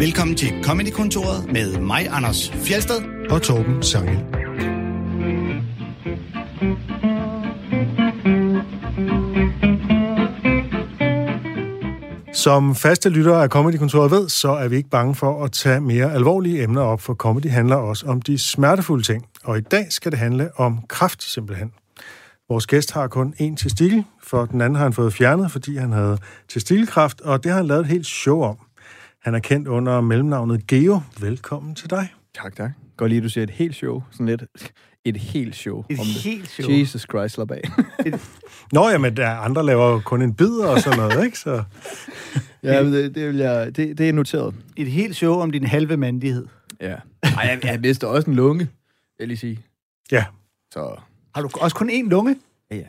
Velkommen til Comedy-kontoret med mig, Anders Fjelsted. og Torben Sangel. Som faste lyttere af Comedy-kontoret ved, så er vi ikke bange for at tage mere alvorlige emner op, for comedy handler også om de smertefulde ting. Og i dag skal det handle om kraft simpelthen. Vores gæst har kun én testikel, for den anden har han fået fjernet, fordi han havde testikelkræft, og det har han lavet et helt show om. Han er kendt under mellemnavnet Geo. Velkommen til dig. Tak, tak. Godt lige, at du siger et helt show. Sådan lidt et helt show. Et om det. helt show. Jesus Christ, slap af. Nå, jamen, der er andre laver kun en bid og sådan noget, ikke? Så, ja, men det, det, vil jeg, det, det er noteret. Et helt show om din halve mandighed. Ja. Ej, jeg, jeg vidste også en lunge, vil jeg lige sige. ja. Så, Har du også kun én lunge? ja, ja.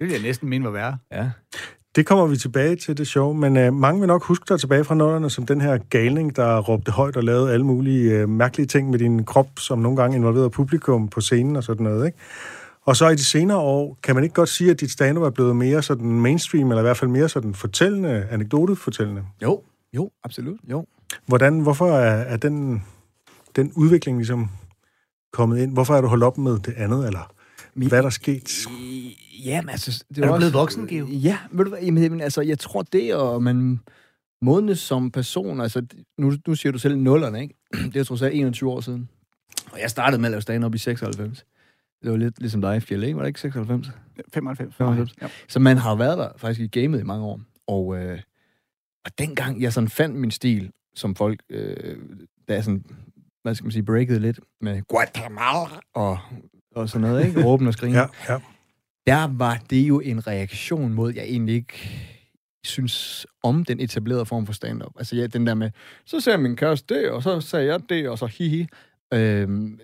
Det vil jeg næsten mene var værre. ja. Det kommer vi tilbage til, det show, men øh, mange vil nok huske dig tilbage fra nullerne som den her galning, der råbte højt og lavede alle mulige øh, mærkelige ting med din krop, som nogle gange involverede publikum på scenen og sådan noget, ikke? Og så i de senere år, kan man ikke godt sige, at dit stand er blevet mere sådan mainstream, eller i hvert fald mere sådan fortællende, anekdotefortællende. Jo, jo, absolut, jo. Hvordan, hvorfor er, er den, den udvikling ligesom kommet ind? Hvorfor er du holdt op med det andet, eller hvad er der sket? Ja, men altså... Det Er du blevet voksen, Geo? Ja, ved du hvad, jamen, jamen, altså, jeg tror det, og man modnes som person, altså, nu, nu siger du selv nullerne, ikke? Det er trods alt 21 år siden. Og jeg startede med at lave stand-up i 96. Det var lidt ligesom dig, Fjell, ikke? Var det ikke 96? 95. 95. Ja. Så man har været der faktisk i gamet i mange år. Og, øh, og dengang jeg sådan fandt min stil, som folk, øh, da jeg sådan, hvad skal man sige, breakede lidt med Guatemala og, og sådan noget, ikke? Råben og skrigen. Ja, ja. Der var det jo en reaktion mod, jeg egentlig ikke synes om den etablerede form for stand-up. Altså ja, den der med, så ser min kæreste det, og så sagde jeg det, og så hihi. Øhm,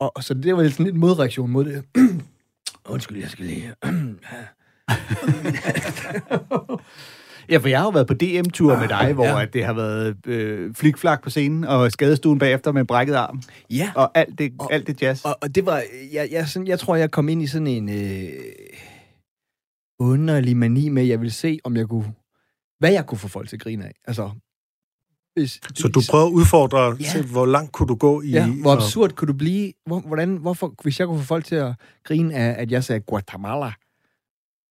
og, og så det var sådan lidt modreaktion mod det. Undskyld, jeg skal lige... Ja, for jeg har jo været på DM-tur med dig, hvor ja. ja. det har været øh, flikflak på scenen, og skadestuen bagefter med brækket arm, ja, og alt det, Og- alt det jazz. Og, og det var, jeg, jeg, sådan, jeg tror, jeg kom ind i sådan en øh, underlig mani med, at jeg ville se, om jeg kunne, hvad jeg kunne få folk til at grine af. Altså, hvis, Så du prøver at udfordre Ja. til, hvor langt kunne du gå i... Ja, hvor og- absurd kunne du blive? Hvor, hvordan, hvorfor, hvis jeg kunne få folk til at grine af, at jeg sagde Guatemala,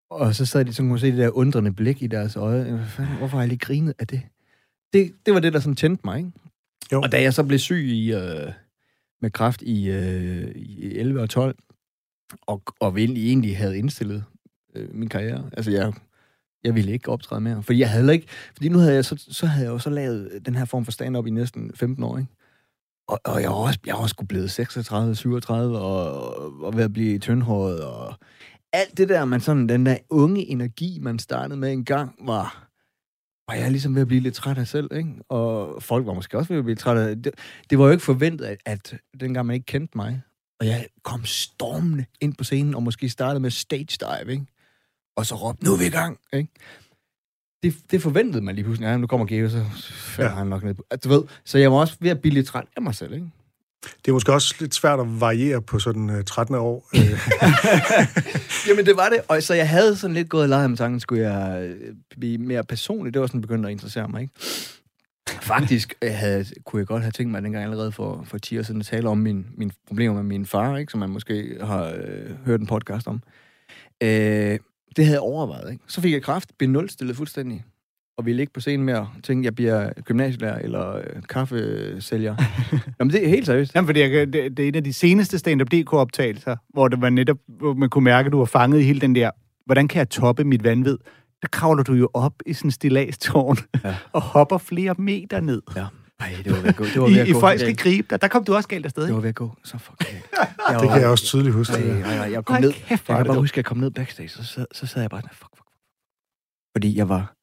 og så sad de sådan kunne se det der undrende blik i deres øje. Hvad fanden, Hvorfor har jeg lige grinet af det? Det, det var det, der sådan tændte mig, ikke? Jo. Og da jeg så blev syg i, øh, med kræft i, øh, i 11 og 12, og, og egentlig, egentlig havde indstillet øh, min karriere, altså jeg, jeg ville ikke optræde mere, fordi jeg havde ikke, fordi nu havde jeg så, så havde jeg jo så lavet den her form for stand-up i næsten 15 år, ikke? Og, og jeg var også, jeg var også blevet 36, 37, og, og ved at blive tyndhåret, og alt det der, man sådan, den der unge energi, man startede med en gang, var, var jeg ligesom ved at blive lidt træt af selv, ikke? Og folk var måske også ved at blive træt af det. Det var jo ikke forventet, at, at dengang man ikke kendte mig, og jeg kom stormende ind på scenen, og måske startede med stage dive, ikke? Og så råbte, nu er vi i gang, ikke? Det, det forventede man lige pludselig. Ja, nu kommer Geo, så falder Ja. ja. han nok ned. på- Altså, Du ved, så jeg var også ved at blive lidt træt af mig selv, ikke? Det er måske også lidt svært at variere på sådan uh, 13 år. Øh, Jamen, det var det. Og så jeg havde sådan lidt gået og leget med tanken, skulle jeg øh, blive mere personlig. Det var sådan begyndt at interessere mig, ikke? Faktisk jeg havde, kunne jeg godt have tænkt mig dengang allerede for, for 10 år siden at tale om min, min problemer med min far, ikke? som man måske har øh, hørt en podcast om. Øh, det havde jeg overvejet. Ikke? Så fik jeg kraft, blev nulstillet fuldstændig, og ville ikke på scenen mere. Tænkte, jeg bliver gymnasielærer eller øh, kaffesælger. Jamen, det er helt seriøst. Jamen, fordi jeg, det, det er en af de seneste stand-up DK-optagelser, hvor det var netop, hvor man kunne mærke, at du var fanget i hele den der, hvordan kan jeg toppe mit vanvid? Der kravler du jo op i sådan en stilagstårn Ja. og hopper flere meter ned. Ja. Ej, det var ved at gå. Det var ved I, at i gå. folk skal gribe dig. Der kom du også galt afsted, Det var ved at gå så fucking. det kan jeg også tydeligt huske. Ej, det der. ej, ej, jeg kom Hold ned. kæft, Jeg kan bare huske, at jeg kom ned backstage, så sad, så sad jeg bare sådan, fuck, fuck, fuck. Fordi jeg var,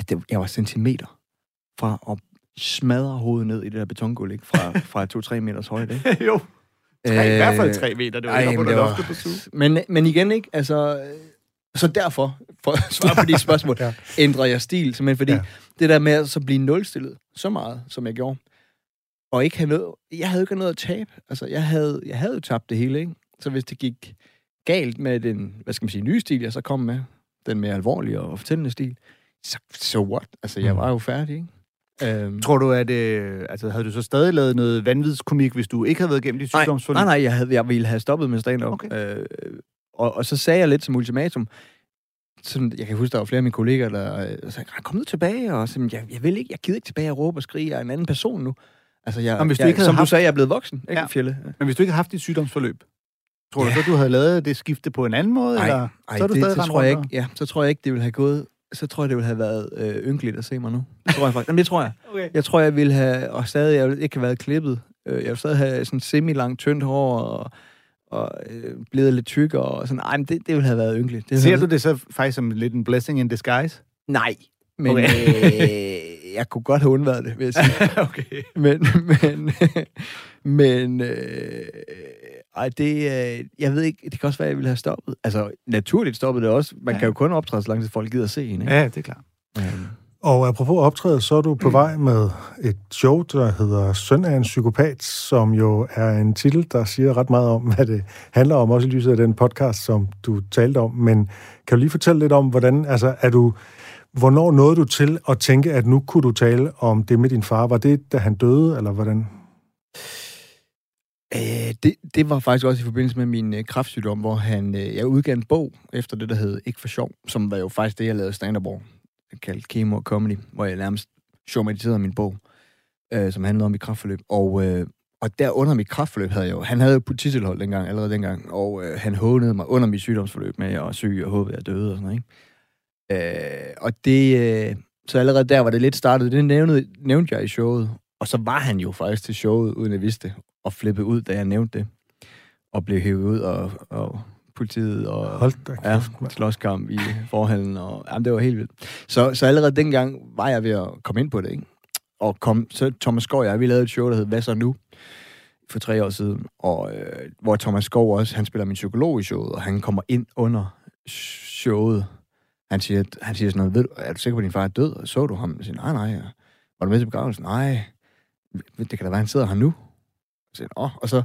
at det, jeg var centimeter fra at smadre hovedet ned i det der betongulv, ikke? Fra, fra 2-3 meters højde, ikke? jo. Tre, I hvert fald Øh, tre meter. Det var ej, ikke under loftet på Zoom. Men, men igen, ikke? Altså, øh, så derfor, for at svare på de spørgsmål, Ja. ændrer jeg stil, simpelthen fordi Ja. det der med at så blive nulstillet så meget, som jeg gjorde, og ikke have noget, jeg havde ikke noget at tabe. Altså, jeg havde, jeg havde jo tabt det hele, ikke? Så hvis det gik galt med den, hvad skal man sige, nye stil, jeg så kom med, den mere alvorlige og fortællende stil, så so what? Altså, jeg Mm. var jo færdig, ikke? Øhm, Tror du, at øh, altså, havde du så stadig lavet noget vanvidskomik, hvis du ikke havde været igennem dit nej, sygdomsforløb? nej, nej, jeg, havde, jeg ville have stoppet med stand-up. Okay. Øh, og, og så sagde jeg lidt som ultimatum, sådan, jeg kan huske, der var flere af mine kolleger, der øh, sagde, "Ej, kom nu tilbage, og sådan, jeg, jeg vil ikke, jeg gider ikke tilbage og råbe og skrige, jeg er en anden person nu. Altså, jeg, Nå, men hvis du jeg, ikke havde som haft- du sagde, jeg er blevet voksen, ikke, Ja. ja. Fjelle? Men hvis du ikke havde haft dit sygdomsforløb, tror Ja. du så, du havde lavet det skifte på en anden måde? Ej, eller? Ej, så er du det, stadig det rendt tror jeg ikke, ja, så tror jeg ikke, det ville have gået, så tror jeg, det ville have været øh, ynkeligt at se mig nu. Det tror jeg faktisk. Jamen, det tror jeg. Okay. Jeg tror, jeg ville have, og stadig, jeg ville ikke have været klippet. Øh, Jeg ville stadig have sådan semi-langt, tyndt hår, og, og øh, blevet lidt tykkere, og sådan. Ej, men det, det ville have været ynkeligt. Det Ser du det så faktisk som lidt en blessing in disguise? Nej, men okay. øh, jeg kunne godt have undværet det, vil jeg sige. okay. men, men, men, øh, ej, det, øh, jeg ved ikke, det kan også være, at jeg ville have stoppet. Altså, naturligt stoppet det også. Man Ja. kan jo kun optræde, så lang tid folk gider at se en, ikke? Ja, det er klart. Øhm, Og apropos optræde, så er du på vej med et show, der hedder Søn af en psykopat, som jo er en titel, der siger ret meget om, hvad det handler om, også i lyset af den podcast, som du talte om. Men kan du lige fortælle lidt om, hvordan, altså, er du, hvornår nåede du til at tænke, at nu kunne du tale om det med din far? Var det, da han døde, eller hvordan? Øh, det, det var faktisk også i forbindelse med min øh, kraftsygdom, hvor han, øh, jeg udgav en bog efter det, der hed Ikke for sjov, som var jo faktisk det, jeg lavede stand-up over, kaldt Kemo og Comedy, hvor jeg nærmest showmatiserede min bog, øh, som handlede om mit kræftforløb. Og, øh, og der under mit kræftforløb havde jeg jo, han havde jo polititilhold dengang, allerede dengang, og øh, han hånede mig under mit sygdomsforløb med, at jeg var syg og håbede, at jeg døde og sådan noget, ikke? Øh, og det, øh, så allerede der var det lidt startet, det nævnte, nævnte jeg i showet, og så var han jo faktisk til showet, uden at vidste det og flippede ud, da jeg nævnte det. Og blev hævet ud, og, og politiet og Hold da ja, kæft, mand. slåskamp i forhallen. Og, jamen, det var helt vildt. Så, så allerede dengang var jeg ved at komme ind på det, ikke? Og kom, så Thomas Skov og jeg, vi lavede et show, der hed Hvad så nu? For tre år siden. Og øh, hvor Thomas Skov også, han spiller min psykolog i showet, og han kommer ind under showet. Han siger, han siger sådan noget, ved du, er du sikker på, at din far er død? Og så du ham? Jeg siger, nej, nej. Var du med til begravelsen? Nej. Det kan da være, han sidder her nu. Så Åh. Og så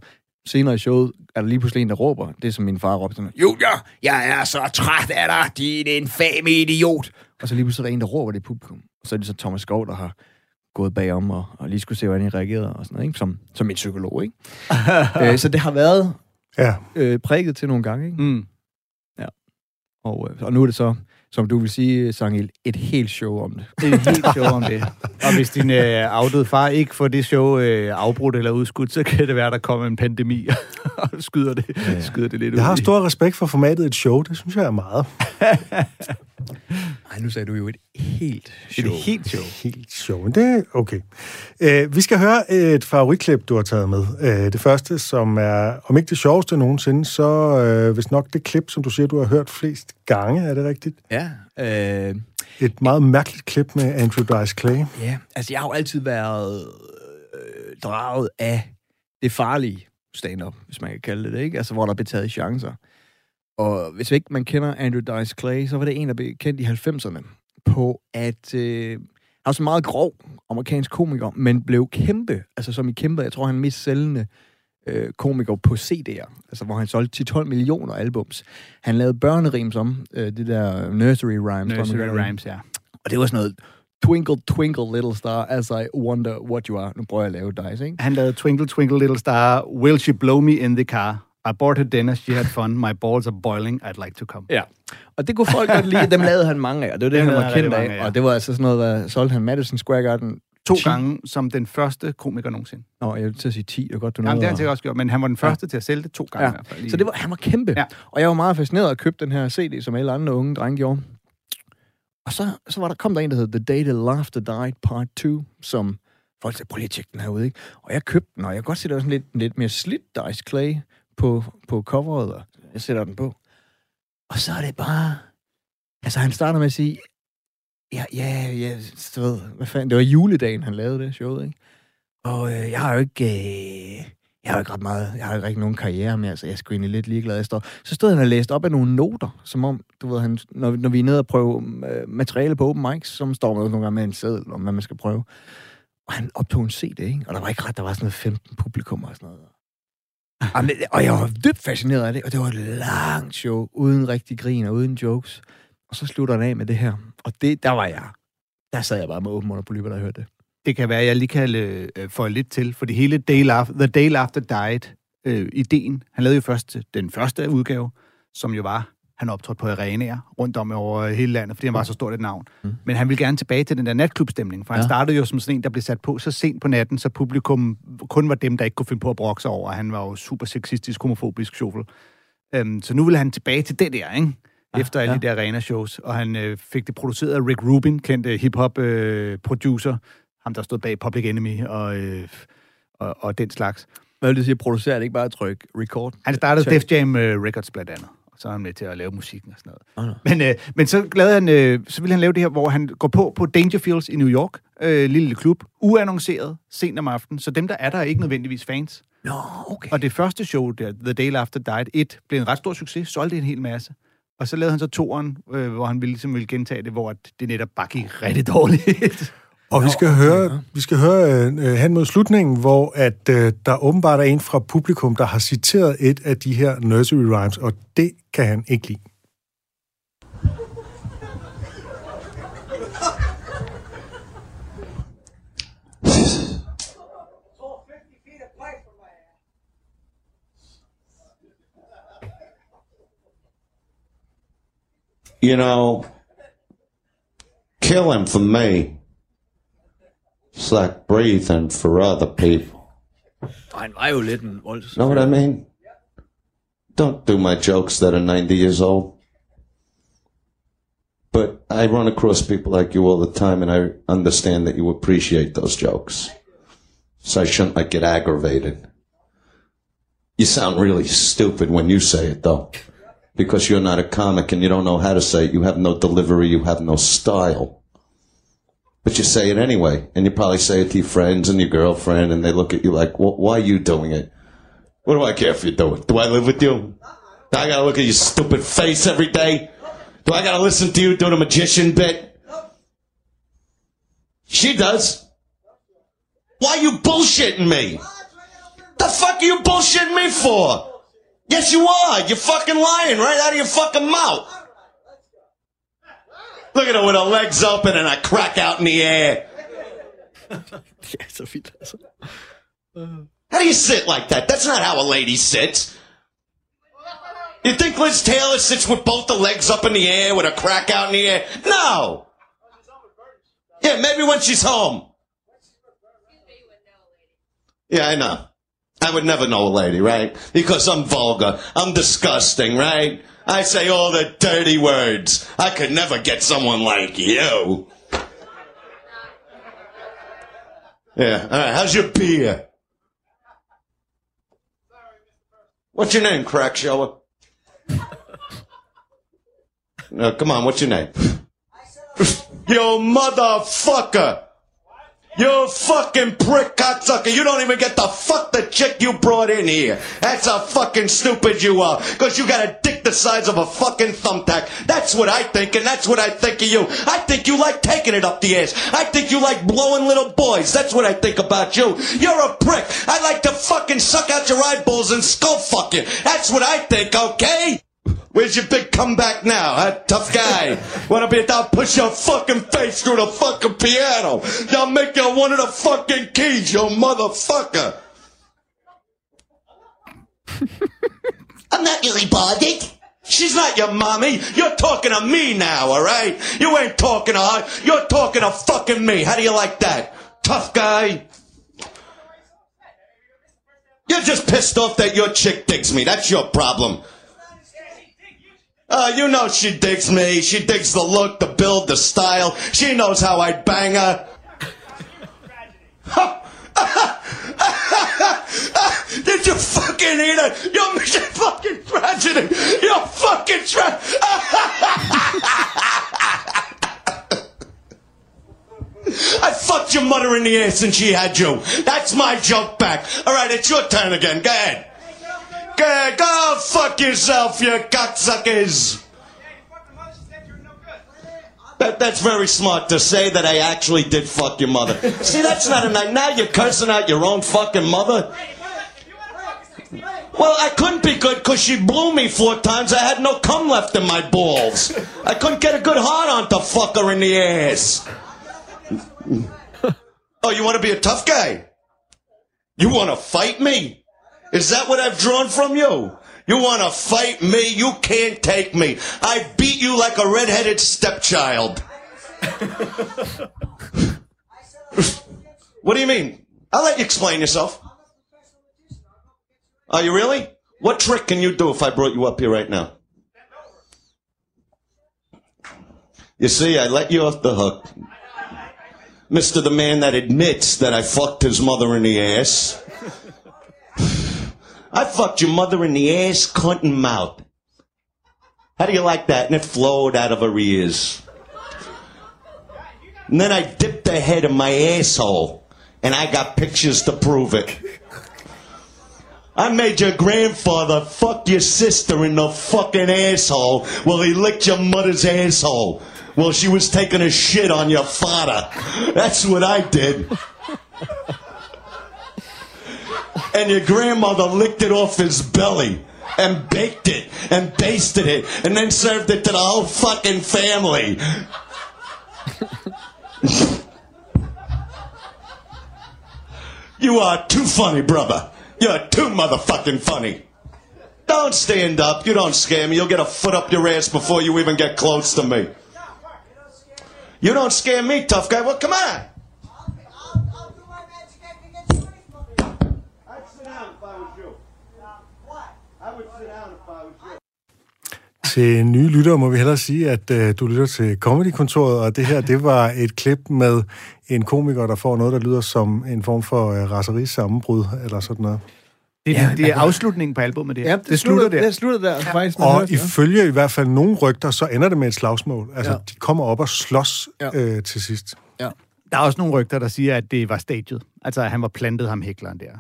senere i showet er der lige pludselig en, der råber, det som min far råbte, Julia, jeg er så træt af dig, din infame idiot. Og så lige pludselig er der en, der råber det i publikum. Og så er det så Thomas Skov, der har gået bagom og, og lige skulle se, hvordan I reagerede og sådan noget, ikke? Som, som en psykolog, ikke? øh, så det har været Ja, øh, prikket til nogle gange, ikke? Mm. Og, øh, og nu er det så, som du vil sige, Sangil, et helt show om det. Er et helt show om det. Og hvis din øh, afdøde far ikke får det show øh, afbrudt eller udskudt, så kan det være, der kommer en pandemi og skyder det, Ja, ja. skyder det lidt ud. jeg har stor respekt for formatet et show, det synes jeg er meget. Nej, nu sagde du jo et helt show. Et helt show. Helt sjovt, men det er okay. Øh, vi skal høre et favoritklip, du har taget med. Øh, det første, som er, om ikke det sjoveste nogensinde, så øh, hvis nok det klip, som du siger, du har hørt flest gange, er det rigtigt? Ja, øh, Et meget mærkeligt klip med Andrew Dice Clay. Ja, altså jeg har jo altid været øh, draget af det farlige stand-up, hvis man kan kalde det, ikke? Altså, hvor der blev taget chancer. Og hvis ikke man kender Andrew Dice Clay, så var det en, der blev kendt i 90'erne på, at øh, han var så meget grov amerikansk komiker, men blev kæmpe, altså som i kæmpe, jeg tror, han er mest sælgende øh, komiker på CD'er, altså hvor han solgte 10-12 millioner albums. Han lavede børnerim som, øh, det der nursery rhymes. Nursery. Rhymes, ja. Og det var sådan noget, Twinkle, twinkle, little star, as I wonder what you are. Nu prøver jeg at lave dice, ikke? Han lavede Twinkle Twinkle Little Star, Will She Blow Me in the Car? I bought her dinner, she had fun, my balls are boiling, I'd like to come. Ja. Og det kunne folk godt lide. Dem lavede han mange af, og det var det, Dem han var kendt af. af, ja. Og det var altså sådan noget, hvad solgte han Madison Square Garden? To 10. gange som den første komiker nogensinde. Nå, jeg vil til at sige 10, det godt, du Jamen, det har han også gjort, men han var den første til at sælge det to gange Ja. i hvert fald. Så det var, han var kæmpe. Ja. Og jeg var meget fascineret og købte den her CD, som alle andre unge drenge gjorde. Og så, så var der, kom der en, der hed The Day The Laughter Died Part 2, som folk sagde, prøv lige at tjekke den her ud, ikke? Og jeg købte den, og jeg kan godt se, der var sådan lidt, lidt mere slidt Dice Clay på, på coveret, og jeg sætter den på. Og så er det bare... Altså, han starter med at sige, ja, ja, ja, du ved, hvad fanden, det var juledagen, han lavede det showet, ikke? Og øh, jeg har jo ikke... Øh, jeg har jo ikke ret meget, jeg har jo ikke nogen karriere mere, så jeg er sgu egentlig lidt ligeglad. Jeg står, så stod han og læste op af nogle noter, som om, du ved, han, når, når vi er nede og prøve øh, materiale på open mics, som står man nogle gange med en seddel om, hvad man skal prøve. Og han optog en CD, ikke? Og der var ikke ret, der var sådan noget 15 publikum og sådan noget. Jamen, og jeg var dybt fascineret af det, og det var et langt show, uden rigtig grin og uden jokes. Og så slutter den af med det her. Og det, der var jeg, der sad jeg bare med åben under polyper, der hørte det. Det kan være, at jeg lige kan øh, øh få lidt til, for det hele Day After, The Day After Died, øh, ideen, han lavede jo først øh, den første udgave, som jo var, han optrådte på arenaer rundt om over hele landet, fordi han var så stort et navn. Mm. Men han ville gerne tilbage til den der natklubstemning, for ja. han startede jo som sådan en, der blev sat på så sent på natten, så publikum kun var dem, der ikke kunne finde på at brokke sig over. Han var jo super sexistisk, homofobisk sjovel. Um, så nu vil han tilbage til det der, ikke? Efter alle ja. de der arena-shows. Og han øh, fik det produceret af Rick Rubin, kendt øh, hip-hop-producer. Øh, ham, der stod bag Public Enemy og, øh, og, og den slags. Hvad vil det sige, producerer det ikke bare tryk record? Han startede Def Jam uh, Records blandt andet. Så er han med til at lave musikken og sådan noget. Oh, no. men, øh, men så, lavede han, øh, så ville han lave det her, hvor han går på på Dangerfields i New York, øh, lille klub, uannonceret, sent om aftenen. Så dem, der er der, er ikke nødvendigvis fans. Nå, okay. Og det første show, der, The Day After Died 1, blev en ret stor succes, solgte en hel masse. Og så lavede han så toeren, øh, hvor han ville, ligesom ville gentage det, hvor det netop bare gik rigtig dårligt. Og vi skal høre, vi skal høre uh, hen mod slutningen, hvor at uh, der åbenbart er en fra publikum, der har citeret et af de her nursery rhymes, og det kan han ikke lide. You know, kill him for me. It's like breathing for other people. Er jo lidt en. Know what I mean? Don't do my jokes that are 90 years old. But I run across people like you all the time, and I understand that you appreciate those jokes. So I shouldn't like get aggravated. You sound really stupid when you say it, though, because you're not a comic and you don't know how to say it. You have no delivery. You have no style. But you say it anyway, and you probably say it to your friends and your girlfriend, and they look at you like, well, "Why are you doing it? What do I care if you do it? Do I live with you? Do I gotta look at your stupid face every day? Do I gotta listen to you do the magician bit? She does. Why are you bullshitting me? The fuck are you bullshitting me for? Yes, you are. You're fucking lying right out of your fucking mouth. Look at her with her legs open and a crack out in the air. Ja, så fint altså. How do you sit like that? That's not how a lady sits. You think Liz Taylor sits with both the legs up in the air with a crack out in the air? No. Yeah, maybe when she's home. Yeah, I know. I would never know a lady, right? Because I'm vulgar. I'm disgusting, right? I say all the dirty words. I could never get someone like you. Yeah, all right. How's your beer? What's your name, crack shower? No, come on, what's your name? Oh, you motherfucker! You fucking prick cocksucker. You don't even get the fuck the chick you brought in here. That's how fucking stupid you are. Cause you got a dick the size of a fucking thumbtack. That's what I think and that's what I think of you. I think you like taking it up the ass. I think you like blowing little boys. That's what I think about you. You're a prick. I like to fucking suck out your eyeballs and skull fuck you. That's what I think, okay? Where's your big comeback now, huh? Tough guy. Wanna be down, push your fucking face through the fucking piano. Y'all make you one of the fucking keys, you motherfucker. I'm not really bothered. She's not your mommy. You're talking to me now, alright? You ain't talking to her. You're talking to fucking me. How do you like that? Tough guy. You're just pissed off that your chick digs me. That's your problem. Uh, you know she digs me. She digs the look, the build, the style. She knows how I bang her. Did you fucking eat it? You're fucking tragedy. You're fucking tra- I fucked your mother in the ass and she had you. That's my joke back. All right, it's your turn again. Go ahead. Go, go fuck yourself, you cocksuckers. That, that's very smart to say that I actually did fuck your mother. See, that's not a night. Now you're cursing out your own fucking mother. Well, I couldn't be good because she blew me four times. I had no cum left in my balls. I couldn't get a good hard on to fuck her in the ass. Oh, you want to be a tough guy? You want to fight me? Is that what I've drawn from you? You want to fight me? You can't take me. I beat you like a redheaded stepchild. what do you mean? I'll let you explain yourself. Are you really? What trick can you do if I brought you up here right now? You see, I let you off the hook. Mr. the man that admits that I fucked his mother in the ass. I fucked your mother in the ass, cunt, and mouth. How do you like that? And it flowed out of her ears. And then I dipped the head in my asshole, and I got pictures to prove it. I made your grandfather fuck your sister in the fucking asshole while he licked your mother's asshole while she was taking a shit on your father. That's what I did. And your grandmother licked it off his belly and baked it and basted it and then served it to the whole fucking family. you are too funny, brother. You're too motherfucking funny. Don't stand up. You don't scare me. You'll get a foot up your ass before you even get close to me. You don't scare me, tough guy. Well, come on. Til nye lyttere må vi hellere sige, at uh, du lytter til Comedy-kontoret, og det her, det var et klip med en komiker, der får noget, der lyder som en form for uh, raserisammenbrud, eller sådan noget. Det, er, ja, det er afslutningen på albumet, det her. Ja, det, det slutter der. Det slutter der, faktisk. man Og ja. ifølge i hvert fald nogle rygter, så ender det med et slagsmål. Altså, Ja. de kommer op og slås Ja. øh, til sidst. Ja. Der er også nogle rygter, der siger, at det var staged. Altså, at han var plantet ham hækleren der.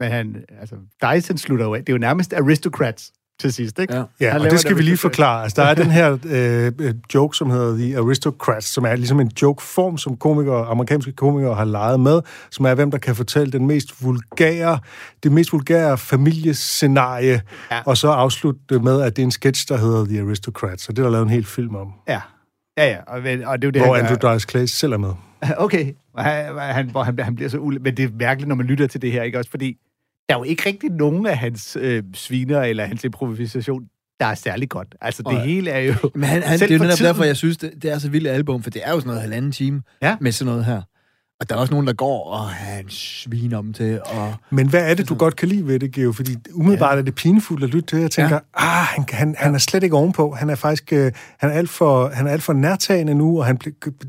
Men han, altså, Dyson slutter jo af. Det er jo nærmest aristocrats til sidst, ikke? Ja. Ja, og det skal vi lige forklare. Altså, der er den her øh, øh, joke, som hedder The Aristocrats, som er ligesom en joke-form, som komikere, amerikanske komikere har leget med, som er, hvem der kan fortælle den mest vulgære, det mest vulgære familiescenarie, ja. Og så afslutte det med, at det er en sketch, der hedder The Aristocrats, og det er der lavet en hel film om, Ja. Ja, ja. Og, og det er jo det, hvor. Andrew Dice Clay selv er med. Okay. Han, hvor han, han bliver så ule... Men det er mærkeligt, når man lytter til det her, ikke også? Fordi der er jo ikke rigtig nogen af hans øh, sviner eller hans improvisation, der er særlig godt. Altså, det Nej. hele er jo... Men han, han, det er jo for netop tiden. derfor, jeg synes, det, det er så vildt album, for det er jo sådan noget halvanden time Ja. med sådan noget her. Og der er også nogen, der går, og han sviner om til, og... Men hvad er det, du godt kan lide ved det, Geo? Fordi umiddelbart ja. er det pinefuldt at lytte til. Jeg tænker, ja. ah, han, han, han er slet ikke ovenpå. Han er faktisk øh, han er alt for, han er alt for nærtagende nu, og han,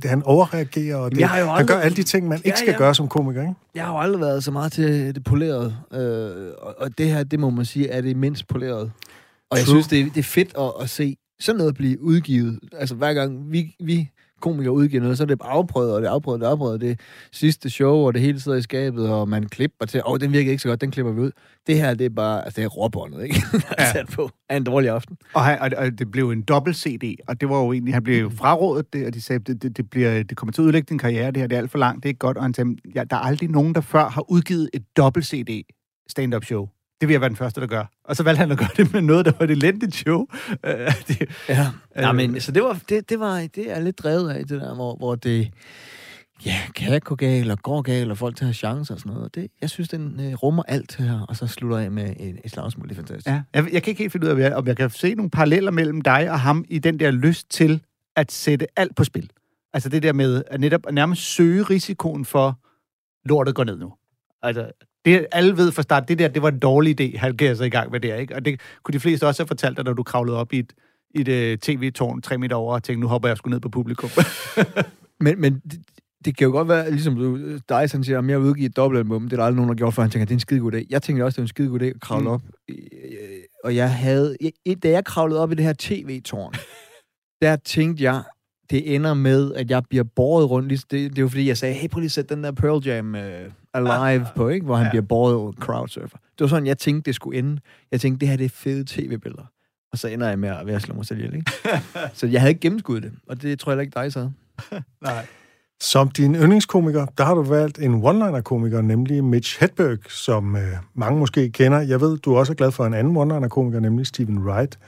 han overreagerer, og det, Jeg jo han aldrig- gør alle de ting, man Ja, ikke skal ja. gøre som komiker, ikke? Jeg har jo aldrig været så meget til det polerede, øh, og, og det her, det må man sige, er det mindst polerede. Og jeg True. synes, det, er- det er fedt at, at se sådan noget blive udgivet. Altså hver gang vi, vi komikere udgiver noget, så er det afprøvet, og det er afprøvet, det er afprøvet. Det sidste show, og det hele sidder i skabet, og man klipper til, åh, oh, den virker ikke så godt, den klipper vi ud. Det her, det er bare, altså det er råbåndet, ikke? Der er Ja. sat på af en dårlig aften. Og, han, og, og det blev en dobbelt CD, og det var jo egentlig, han blev jo frarådet det, og de sagde, det, det, det, bliver, det kommer til at udlægge din karriere, det her, det er alt for langt, det er ikke godt. Og han sagde, ja, der er aldrig nogen, der før har udgivet et dobbelt CD stand-up show. Det vil jeg være den første, der gør. Og så valgte han at gøre det med noget, der var et elendigt show. Uh, det, Ja, ja Øh. men så det var, det, det var, det er lidt drevet af det der, hvor, hvor det, ja, kan gå galt og går galt, og folk tager chancer og sådan noget. Det, jeg synes, den øh, rummer alt her, og så slutter af med et, et slagsmål. Det er fantastisk. ja, jeg, jeg kan ikke helt finde ud af, om jeg kan se nogle paralleller mellem dig og ham i den der lyst til at sætte alt på spil. Altså det der med at netop at nærmest søge risikoen for, lortet går ned nu. Altså, det, alle ved fra start, det der, det var en dårlig idé, han gav sig i gang med det, ikke? Og det kunne de fleste også have fortalt dig, når du kravlede op i et, i et uh, tv-tårn tre meter over og tænkte, nu hopper jeg sgu ned på publikum. Men, men det, det kan jo godt være, ligesom du, dig, han siger, vil udgive et dobbeltalbum, det er der aldrig nogen, der har gjort, for han tænker, det er en skide god idé. Jeg tænkte også, det var en skide god idé at kravle Mm. op. Øh, Og jeg havde, jeg- da jeg kravlede op i det her tv-tårn, der tænkte jeg, det ender med, at jeg bliver båret rundt. Det, det var fordi, jeg sagde, hey, prøv lige at sætte den der Pearl Jam uh, Alive på, ikke? hvor han Ja. bliver båret crowdsurfer. Det var sådan, jeg tænkte, det skulle ende. Jeg tænkte, det her det er fede tv-billeder. Og så ender jeg med at, at slå mig selv ihjel, ikke? så jeg havde ikke gennemskuddet det, og det tror jeg ikke dig så. Nej. Som din yndlingskomiker, der har du valgt en one-liner-komiker, nemlig Mitch Hedberg, som øh, mange måske kender. Jeg ved, du også er glad for en anden one-liner-komiker, nemlig Stephen Wright.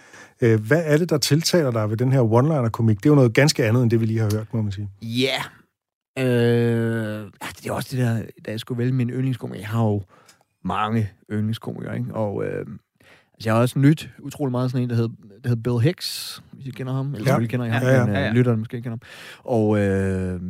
Øh, hvad er det, der tiltaler dig ved den her one-liner-komik? Det er jo noget ganske andet, end det, vi lige har hørt, må man sige. Ja. Øh, ja, det er også det der, da jeg skulle vælge min yndlingskomiker. Jeg har jo mange yndlingskomikere, ikke? Og øh, altså, jeg har også nyt utrolig meget sådan en, der hedder, der hedder Bill Hicks, hvis I kender ham. Eller Ja. selvfølgelig kender I ham, Ja, ja. men Ja, øh, ja. lytterne måske ikke kender ham. Og, øh,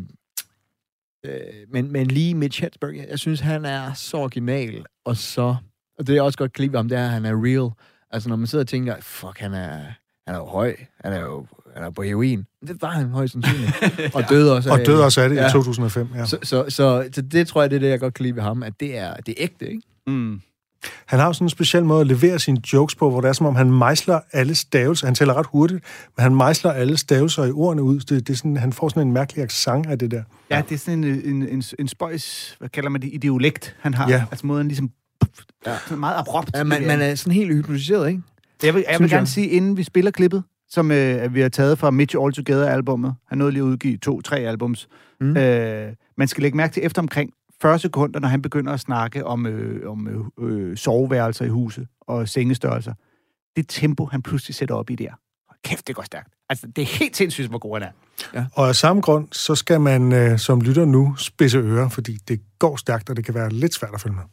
øh, men, men lige Mitch Hedberg, jeg, jeg synes, han er så original, og så... Og det er også godt klip om, det er, at han er real. Altså, når man sidder og tænker, fuck, han er, han er jo høj, han er jo han er på heroin. Det var han højst sandsynligt. Og døde også Og af- døde også af det Ja. i 2005. Ja. så, så, så, så det tror jeg, det er det, jeg godt kan lide ved ham, at det er, det er ægte, ikke? Mm. Han har jo sådan en speciel måde at levere sine jokes på, hvor det er som om, han mejsler alle stavelser. Han tæller ret hurtigt, men han mejsler alle stavelser i ordene ud. Det, det er sådan, han får sådan en mærkelig accent af det der. Ja, det er sådan en, en, en, en spøjs, hvad kalder man det, ideolekt, han har. Ja. Altså måden ligesom, ja. sådan meget abrupt. Ja, man, man er sådan helt hypnotiseret, ikke? Jeg vil, jeg vil gerne jeg. sige, inden vi spiller klippet, som øh, vi har taget fra Mitch All Together-albummet, han nåede lige at udgive to-tre albums, Mm. øh, man skal lægge mærke til efter omkring 40 sekunder, når han begynder at snakke om, øh, om øh, øh, soveværelser i huset og sengestørrelser. Det tempo, han pludselig sætter op i der. Kæft, det går stærkt. Altså, det er helt sindssygt, hvor god han er. Og af samme grund, så skal man øh, som lytter nu spidse ører, fordi det går stærkt, og det kan være lidt svært at følge med.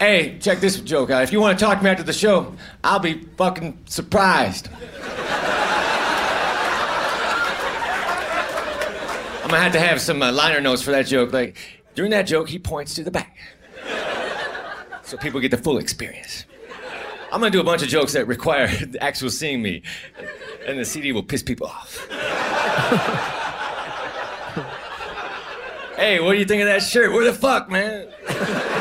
Hey, check this joke out. If you want to talk to me after the show, I'll be fucking surprised. I'm gonna have to have some uh, liner notes for that joke. Like, during that joke, he points to the back. So people get the full experience. I'm gonna do a bunch of jokes that require actual seeing me, and the CD will piss people off. hey, what do you think of that shirt? Where the fuck, man?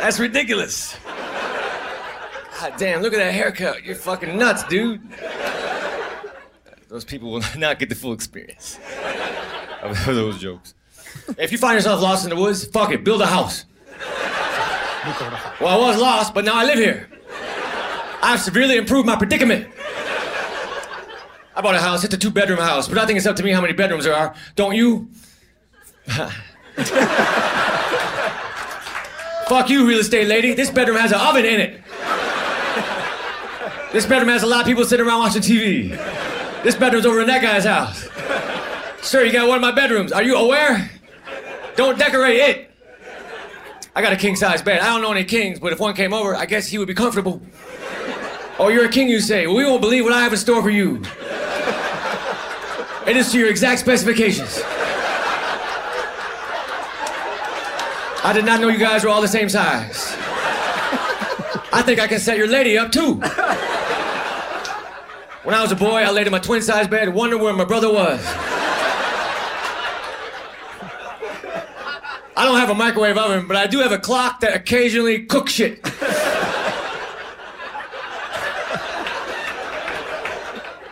That's ridiculous. God damn, look at that haircut. You're fucking nuts, dude. Those people will not get the full experience of those jokes. If you find yourself lost in the woods, fuck it, build a house. Well, I was lost, but now I live here. I've severely improved my predicament. I bought a house, it's a two bedroom house, but I think it's up to me how many bedrooms there are. Don't you? Fuck you, real estate lady. This bedroom has an oven in it. This bedroom has a lot of people sitting around watching TV. This bedroom's over in that guy's house. Sir, you got one of my bedrooms. Are you aware? Don't decorate it. I got a king size bed. I don't know any kings, but if one came over, I guess he would be comfortable. Oh, you're a king, you say? Well, we won't believe what I have in store for you. It is to your exact specifications. I did not know you guys were all the same size. I think I can set your lady up too. When I was a boy, I laid in my twin size bed wondered where my brother was. I don't have a microwave oven, but I do have a clock that occasionally cooks shit.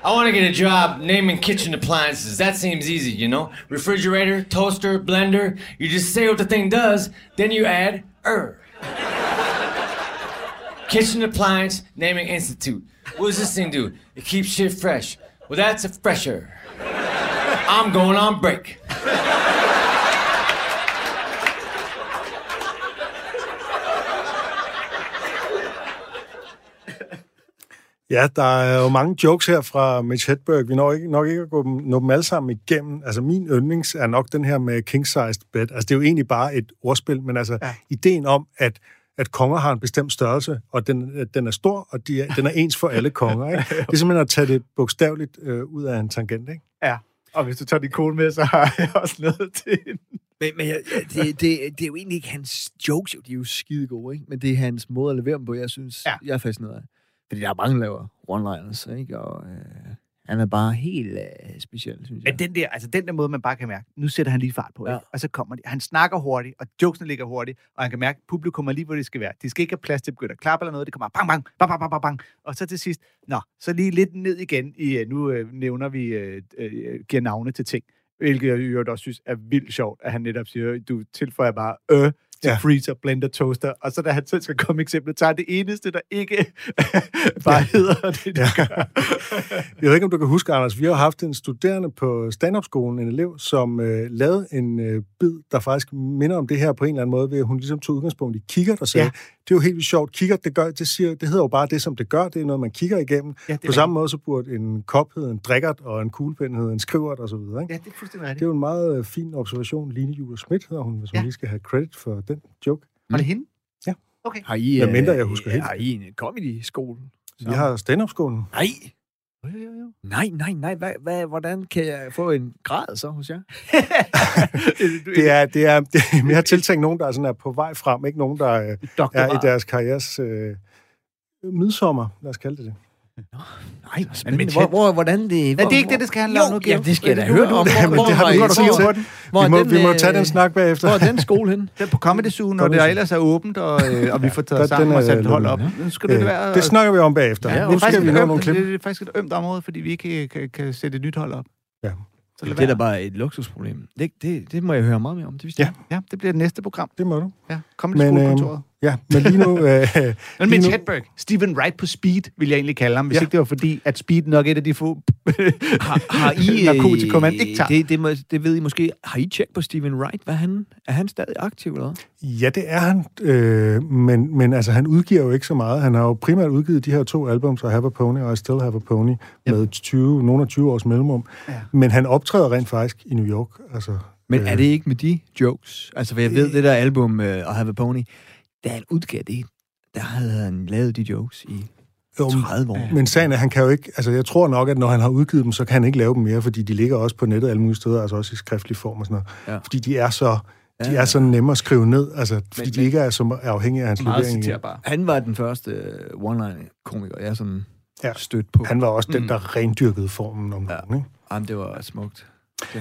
I want to get a job naming kitchen appliances. That seems easy, you know? Refrigerator, toaster, blender. You just say what the thing does, then you add er. kitchen appliance naming institute. What does this thing do? It keeps shit fresh. Well, that's a fresher. I'm going on break. Ja, der er jo mange jokes her fra Mitch Hedberg. Vi når ikke, nok ikke at gå dem, nå dem alle sammen igennem. Altså, min yndlings er nok den her med king-sized bed. Altså, det er jo egentlig bare et ordspil, men altså, ja. ideen om, at at konger har en bestemt størrelse, og den, den er stor, og de er, den er ens for alle konger. Ikke? Det er simpelthen at tage det bogstaveligt øh, ud af en tangent. Ikke? Ja. Og hvis du tager din kone med, så har jeg også noget til hende. Men, men jeg- det, det, det er jo egentlig ikke hans jokes, jo. De er jo skide gode, ikke? Men det er hans måde at levere dem på, jeg synes, ja. jeg er fascineret af. Fordi der er mange, der laver one-liners, ikke? Og øh, han er bare helt øh, speciel, synes jeg. Men den der, altså den der måde, man bare kan mærke, nu sætter han lige fart på, ja. Ikke? og så kommer de. Han snakker hurtigt, og jokesene ligger hurtigt, og han kan mærke, at publikum er lige, hvor det skal være. De skal ikke have plads til at begynde at klappe eller noget, det kommer bare bang, bang, bang, bang, bang, bang. Og så til sidst, nå, så lige lidt ned igen i, øh, nu øh, nævner vi, øh, øh, giver navne til ting, hvilket jeg i øvrigt også synes er vildt sjovt, at han netop siger, du tilføjer bare øh til Ja. freezer, blender, toaster, og så da han selv skal komme eksemplet, tager det eneste, der ikke bare hedder det, de Ja. gør. Jeg ved ikke, om du kan huske, Anders, vi har haft en studerende på stand-up-skolen, en elev, som øh, lavede en øh, bid, der faktisk minder om det her på en eller anden måde, ved at hun ligesom tog udgangspunkt i kikkert og sagde, ja. Det er jo helt vildt sjovt. Kikkert, det, gør, det, siger, det hedder jo bare det, som det gør. Det er noget, man kigger igennem. Ja, det På samme måde, så burde en kop hedde en drikkert, og en kuglepen hedde en skrivert, og så videre. Ikke? Ja, det er fuldstændig Det rigtigt. er jo en meget øh, fin observation. Line Juler Schmidt hedder hun, hvis man Ja. lige skal have credit for den joke. Var det hende? Ja. Okay. Har I, Hvad mindre øh, jeg husker helt. Har I en comedy-skole? Vi har stand-up-skolen. Nej. Jo, jo, jo. Nej, nej, nej. Hvad, hvad, hvordan kan jeg få en grad så hos jer? Det er, det, er, det er mere tiltænkt nogen, der er, sådan er på vej frem, ikke nogen, der øh, er i deres karrieres øh, midsommer, lad os kalde det det. Nej, hvor spændende. med Hvor, hvor, hvordan det... Nej, det er ikke det, det skal handle om nu, Jo, Geo. ja, det skal jeg da høre om. Hvor, Jamen, hvor, det har hvor, vi hvor, godt hvor, tid hvor, til. hvor, Vi må, er den, vi må tage øh, den snak bagefter. Hvor er den skole henne? Den er på Comedy Zoo, når det ellers er åbent, og, øh, og vi får taget sammen er og sat et hold op. Nu skal det Øh, være... det snakker vi om bagefter. Ja, Ja, det nu det, er skal faktisk vi et nå nogle klip. det, det er faktisk et ømt område, fordi vi ikke kan, sætte et nyt hold op. Ja. Så lad Det er da bare et luksusproblem. Det, det, det må jeg høre meget mere om. Det Ja. Ja, det bliver det næste program. Det må du. Ja, Comedy Men, School øh, kontoret. Ja, men lige nu... Øh, Men Mitch Hedberg, Steven Wright på speed, vil jeg egentlig kalde ham, hvis Ja. ikke det var fordi, at speed nok er et af de få Har, har I... man ikke tager. Det, det, må, det ved I måske. Har I tjekket på Steven Wright? Hvad er han, er han stadig aktiv, eller ja, det er han, øh, men, men altså, han udgiver jo ikke så meget. Han har jo primært udgivet de her to albums, I Have a Pony og I Still Have a Pony, med 20, nogle af 20 års mellemrum. Ja. Men han optræder rent faktisk i New York. Altså, Men øh, er det ikke med de jokes? Altså, for jeg ved, det der album, uh, I Have a Pony, da han udgav det, der havde han lavet de jokes i jo, 30 år. Men sagen er, han kan jo ikke... Altså, jeg tror nok, at når han har udgivet dem, så kan han ikke lave dem mere, fordi de ligger også på nettet alle mulige steder, altså også i skriftlig form og sådan noget. Ja. Fordi de er så... De Ja, er så nemme at skrive ned, altså, fordi Men- de ikke er så afhængige af hans levering. Han var den første uh, one-line-komiker, jeg sådan Ja. stødt på. Han var også den, Mm. der rendyrkede formen om Ja. nogen, ikke? Jamen, det var smukt.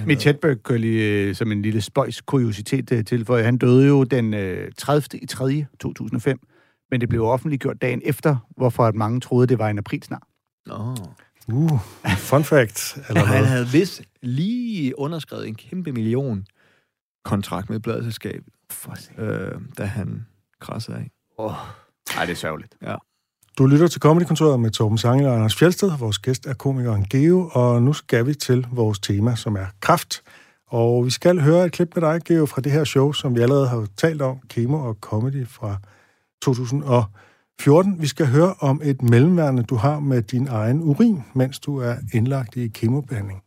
Mitch. Hedberg kan lige øh, som en lille spøjs kuriositet øh, til, for han døde jo den øh, 30. i 3. 2005, men det blev offentliggjort dagen efter, hvorfor at mange troede, det var en aprilsnar. Nå. Uh, fun fact. Eller Han hvad? havde vist lige underskrevet en kæmpe million kontrakt med bladselskabet, For øh, da han krassede af. Nej, det er sørgeligt. Du lytter til Comedykontoret med Torben Sangel og Anders Fjeldsted. Vores gæst er komikeren Geo, og nu skal vi til vores tema, som er kraft. Og vi skal høre et klip med dig, Geo, fra det her show, som vi allerede har talt om, Kemo og Comedy fra 2014. Vi skal høre om et mellemværende, du har med din egen urin, mens du er indlagt i kemobehandling.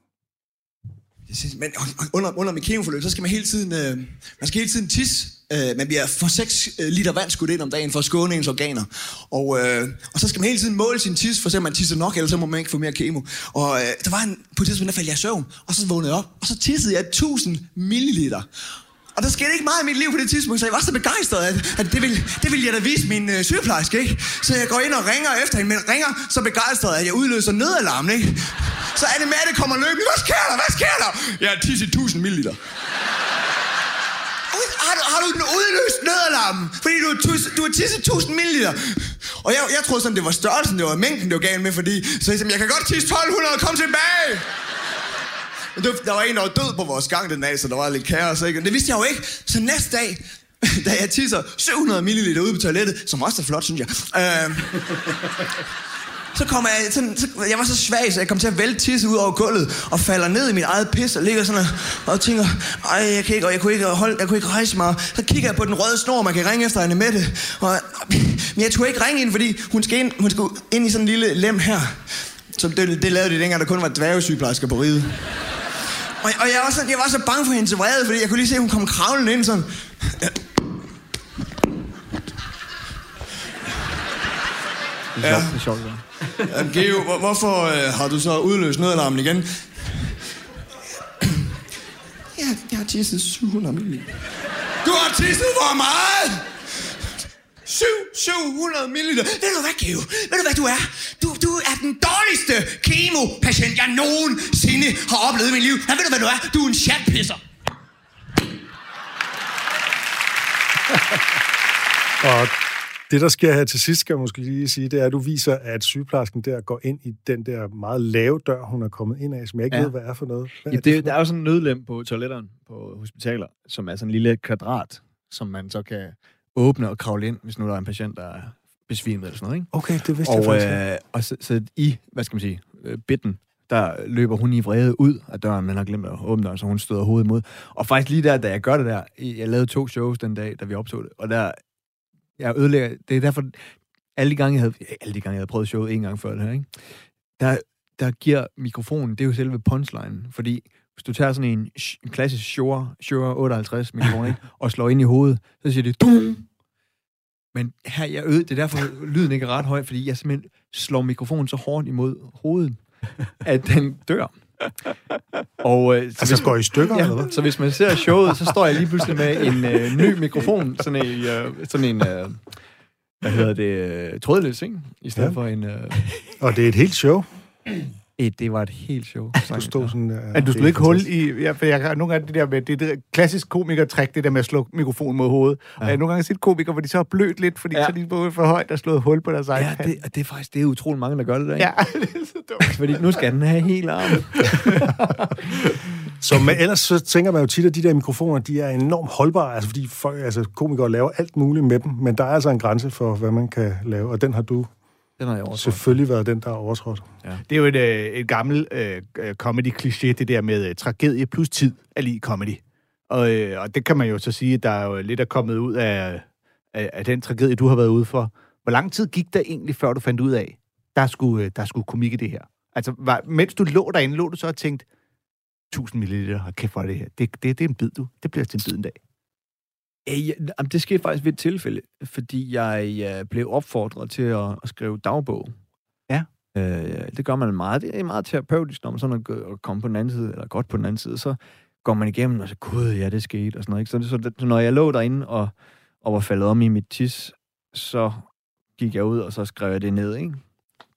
Det synes- Men under, under mit kemoforløb, så skal man hele tiden, øh, man skal hele tiden tisse. Øh, man bliver for 6 øh, liter vand skudt ind om dagen for at skåne ens organer. Og, øh, og så skal man hele tiden måle sin tis, for at se, om man tisser nok, ellers så må man ikke få mere kemo. Og øh, der var en, på et tidspunkt, der faldt jeg i søvn, og så vågnede jeg op, og så tissede jeg 1000 milliliter. Og der skete ikke meget i mit liv på det tidspunkt, så jeg var så begejstret, at, at det, ville, det ville jeg da vise min øh, sygeplejerske, ikke? Så jeg går ind og ringer efter hende, men ringer så begejstret, at jeg udløser nødalarmen, ikke? Så er det med, at det kommer løbende. Hvad sker der? Hvad sker der? Jeg har tisset 1000 milliliter. Har du, har du den udløst nødalarmen? Fordi du, har du har tisset 1000 milliliter. Og jeg, jeg troede sådan, det var størrelsen, det var mængden, det var galt med, fordi... Så jeg sagde, jeg kan godt tisse 1200, kom tilbage! Men det, der var en, der var død på vores gang den dag, så der var lidt kaos, ikke? Men det vidste jeg jo ikke. Så næste dag, da jeg tisser 700 ml ude på toilettet, som også er flot, synes jeg. Øh, så kommer jeg sådan, så, jeg var så svag, så jeg kom til at vælte tisse ud over gulvet, og falder ned i mit eget pis, og ligger sådan og, og tænker, ej, jeg kan ikke, og jeg kunne ikke, holde, jeg kunne ikke rejse mig. Så kigger jeg på den røde snor, man kan ringe efter hende med det. Og, men jeg tog ikke ringe ind, fordi hun skal ind, hun skal ind i sådan en lille lem her. Så det, det lavede de dengang, der kun var dværgesygeplejersker på riget. Og, og jeg, var så, jeg var så bange for hendes vrede, fordi jeg kunne lige se, at hun kom kravlende ind sådan. Det er sjovt, det er sjovt. Ja. Jamen, Geo, hvor, hvorfor øh, har du så udløst nødalarmen igen? Ja, jeg har tisset 700 ml. Du har tisset hvor meget? 7, 700 ml. Ved du hvad, Geo? Ved du hvad du er? Du, du er den dårligste kemopatient, jeg nogensinde har oplevet i mit liv. Ja, ved du hvad du er? Du er en chatpisser. Og det, der sker her til sidst, skal jeg måske lige sige, det er, at du viser, at sygeplejersken der går ind i den der meget lave dør, hun er kommet ind af, som jeg ikke Ja. ved, hvad er for noget. Hvad Ja, er det, der er jo sådan en nødlem på toiletterne på hospitaler, som er sådan en lille kvadrat, som man så kan åbne og kravle ind, hvis nu der er en patient, der er besvimet eller sådan noget. Ikke? Okay, det vidste jeg Og, faktisk ikke. øh, og så, så i, hvad skal man sige, øh, bitten, der løber hun i vrede ud af døren, men har glemt at åbne døren, så hun støder hovedet mod. Og faktisk lige der, da jeg gør det der, jeg lavede to shows den dag, da vi optog det, og der, jeg ødelægger, det er derfor, alle de gange, jeg havde, alle de gange, jeg havde prøvet showet en gang før det her, ikke? Der, der giver mikrofonen, det er jo selve punchline, fordi hvis du tager sådan en, en klassisk Shure, Shure 58 mikrofon, ikke? og slår ind i hovedet, så siger det dum! Men her, jeg øde, det er derfor, lyden ikke er ret høj, fordi jeg simpelthen slår mikrofonen så hårdt imod hovedet, at den dør. Og, øh, så Altså, hvis- går i stykker, eller hvad? Ja, så hvis man ser showet, så står jeg lige pludselig med en øh, ny mikrofon, sådan en, øh, sådan en øh, hvad hedder det, øh, trådløs, ikke? I stedet Ja. ja. for en... Øh, Og det er et helt show. Et, det var et helt show. Du stod sådan der. Men du slog ikke hul i... Ja, for jeg har nogle gange det der med... Det er det klassisk komikertræk, det der med at slå mikrofonen mod hovedet. Ja. Og jeg har nogle gange set komikere, hvor de så har blødt lidt, fordi ja. Ja. så er de både for højt og slået hul på deres egen Ja, det, og det er faktisk det er utrolig mange, der gør det der. ikke? Ja, det er så dumt. Fordi nu skal den have helt arm. Så men ellers så tænker man jo tit, at de der mikrofoner, de er enormt holdbare, altså fordi folk, altså, komikere laver alt muligt med dem, men der er altså en grænse for, hvad man kan lave, og den har du Den har jeg også. selvfølgelig været den, der er overtrådt. Det er jo et, øh, et gammelt øh, comedy-kliché, det der med øh, tragedie plus tid er lige comedy. Og, øh, og det kan man jo så sige, der er jo lidt er kommet ud af, af, af den tragedie, du har været ude for. Hvor lang tid gik der egentlig, før du fandt ud af, der skulle, øh, der skulle komik i det her? Altså, var, mens du lå derinde, lå du så og tænkte, 1000 milliliter, hold kæft for det her. Det, det, det er en bid, du. Det bliver til en bid en dag. Øh, ja, jamen, det skete faktisk ved et tilfælde, fordi jeg øh, blev opfordret til at, at skrive dagbog. Ja. Øh, det gør man meget. Det er meget terapeutisk, når man sådan er at komme på den anden side, eller godt på den anden side, så går man igennem og så, gud, ja, det skete, og sådan noget. Ikke? Så, det, så, når jeg lå derinde og, og var faldet om i mit tis, så gik jeg ud, og så skrev jeg det ned, ikke?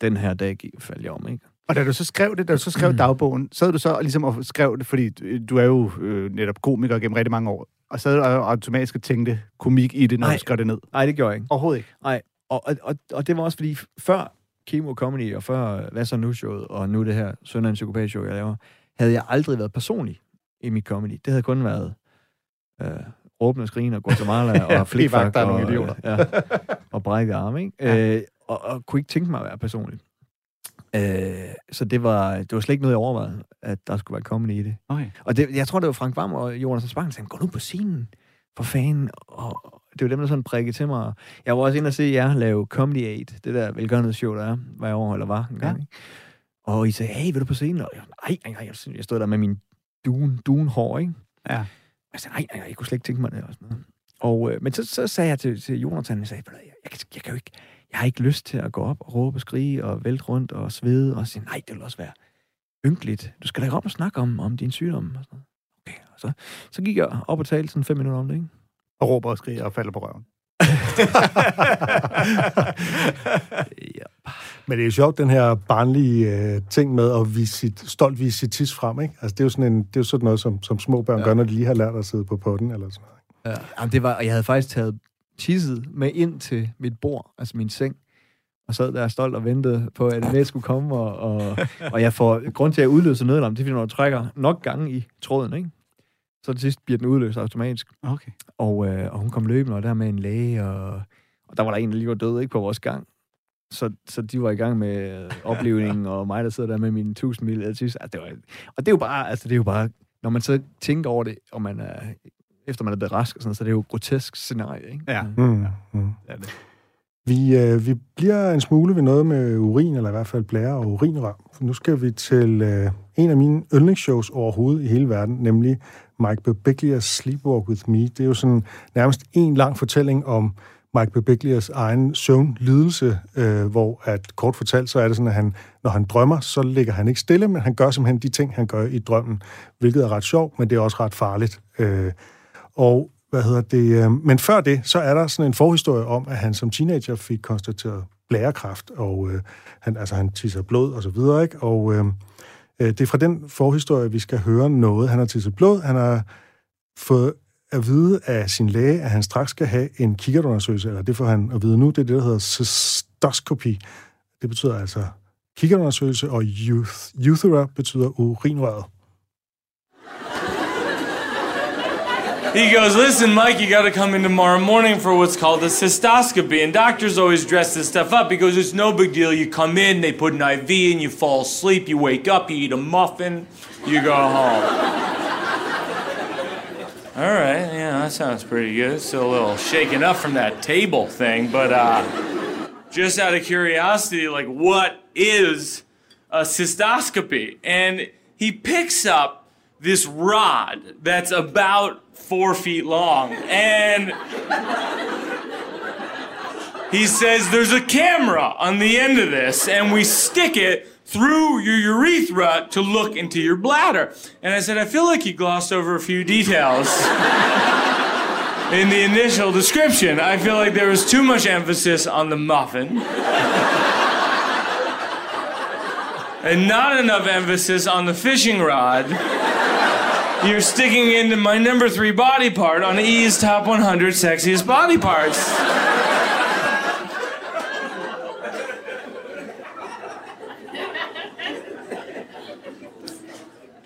Den her dag gik, faldt jeg om, ikke? Og da du så skrev det, da du så skrev dagbogen, så havde du så ligesom og skrev det, fordi du- du er jo øh, netop komiker gennem rigtig mange år, og så havde du automatisk tænkte komik i det, når Nej. du skrev det ned. Nej, det gjorde jeg ikke. Overhovedet ikke. Og, og, og, og det var også fordi, før Kemo Comedy, og før Hvad så nu showet, og nu det her Søndag Psykopat show, jeg laver, havde jeg aldrig været personlig i mit comedy. Det havde kun været øh, råbende skrigen og Guatemala og flikfak og, nogle idioter. ja, og brækket arme, ikke? Ja. Øh, og, og, kunne ikke tænke mig at være personlig. Øh, så det var, det var slet ikke noget, jeg overvejede, at der skulle være comedy i det. Okay. Og det, jeg tror, det var Frank Vam og Jonas Spang, der sagde, gå nu på scenen, for fanden. Og det var dem, der sådan prikkede til mig. Jeg var også inde og se jer lave Comedy Aid, det der velgørenhedsshow, der er, hver år, eller var en gang. Ja. Ja. Og I sagde, hey, vil du på scenen? Og jeg, nej, nej, jeg- jeg stod der med min duen, duen hår, ikke? Ja. Og jeg sagde, nej, nej, jeg kunne slet ikke tænke mig det. Og sådan noget. Og, øh, men så, så sagde jeg til, til Jonathan, jeg sagde, "Ved du hvad, jeg, jeg, kan, jeg kan jo ikke, jeg har ikke lyst til at gå op og råbe og skrige og vælte rundt og svede og sige, nej, det vil også være ynkeligt. Du skal da ikke op og snakke om, om din sygdom. Og sådan noget. Okay, og så, så gik jeg op og talte sådan fem minutter om det, ikke? Og råber og skriger og falder på røven. ja. Men det er jo sjovt, den her barnlige øh, ting med at vise sit, stolt vise sit tis frem, ikke? Altså, det er jo sådan, en, det er jo sådan noget, som, som små børn ja. Ja. gør, når de lige har lært at sidde på potten, eller sådan noget. Ja, jamen, det var, og jeg havde faktisk taget tisset med ind til mit bord, altså min seng, og sad der stolt og ventede på, at det skulle komme, og, og, og jeg får, grund til at udløse nødlarm, det er, fordi når du trækker nok gange i tråden, ikke? så til sidst bliver den udløst automatisk. Okay. Og, øh, og hun kom løbende, og der med en læge, og, og der var der en, der lige var død, ikke på vores gang. Så, så de var i gang med øh, oplevningen, og mig, der sidder der med mine 1000 mil. Jeg synes, at det var, og det er jo bare, altså det er jo bare, når man så tænker over det, og man er, efter man er blevet rask, og sådan, så det er jo et grotesk scenarie, ikke? Ja. Mm, mm. Ja, det. Vi, øh, vi bliver en smule ved noget med urin, eller i hvert fald blære og urinrør. For nu skal vi til øh, en af mine yndlingsshows overhovedet i hele verden, nemlig Mike Birbiglias Sleepwalk With Me. Det er jo sådan nærmest en lang fortælling om Mike Birbiglias egen søvnlidelse, øh, hvor at kort fortalt, så er det sådan, at han, når han drømmer, så ligger han ikke stille, men han gør simpelthen de ting, han gør i drømmen, hvilket er ret sjovt, men det er også ret farligt. Øh, og hvad hedder det? Øh, men før det, så er der sådan en forhistorie om, at han som teenager fik konstateret blærekræft, og øh, han, altså, han tisser blod og så videre, ikke? Og øh, øh, det er fra den forhistorie, vi skal høre noget. Han har tisset blod, han har fået at vide af sin læge, at han straks skal have en kikkertundersøgelse, eller det får han at vide nu, det er det, der hedder cystoskopi. Det betyder altså kikkertundersøgelse, og youth, uthera betyder urinrøret. He goes, Listen, Mike, you got to come in tomorrow morning for what's called a cystoscopy. And doctors always dress this stuff up. He goes, It's no big deal. You come in, they put an IV in, you fall asleep, you wake up, you eat a muffin, you go home. All right, yeah, that sounds pretty good. Still a little shaken up from that table thing, but uh, just out of curiosity, like, what is a cystoscopy? And he picks up this rod that's about four feet long, and he says, There's a camera on the end of this, and we stick it through your urethra to look into your bladder. And I said, I feel like you glossed over a few details. In the initial description, I feel like there was too much emphasis on the muffin. and not enough emphasis on the fishing rod. You're sticking into my number three body part on E's top 100 sexiest body parts.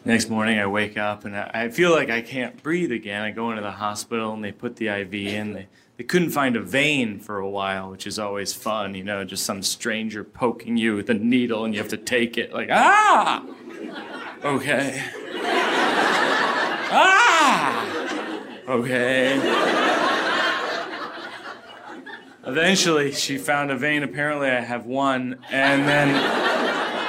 Next morning, I wake up and I feel like I can't breathe again. I go into the hospital and they put the IV in. They, they couldn't find a vein for a while, which is always fun, you know, just some stranger poking you with a needle and you have to take it. Like, ah! Okay. Ah! Okay. Eventually, she found a vein. Apparently, I have one. And then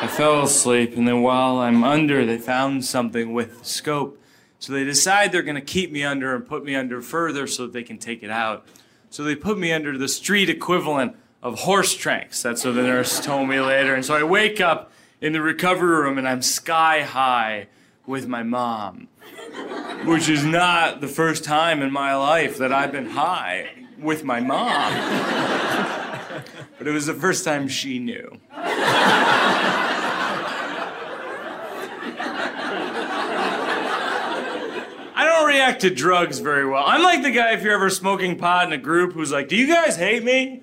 I fell asleep. And then while I'm under, they found something with scope. So they decide they're going to keep me under and put me under further so that they can take it out. So they put me under the street equivalent of horse tranks. That's what the nurse told me later. And so I wake up in the recovery room and I'm sky high with my mom, which is not the first time in my life that I've been high with my mom. but it was the first time she knew. I don't react to drugs very well. I'm like the guy if you're ever smoking pot in a group who's like, "Do you guys hate me?"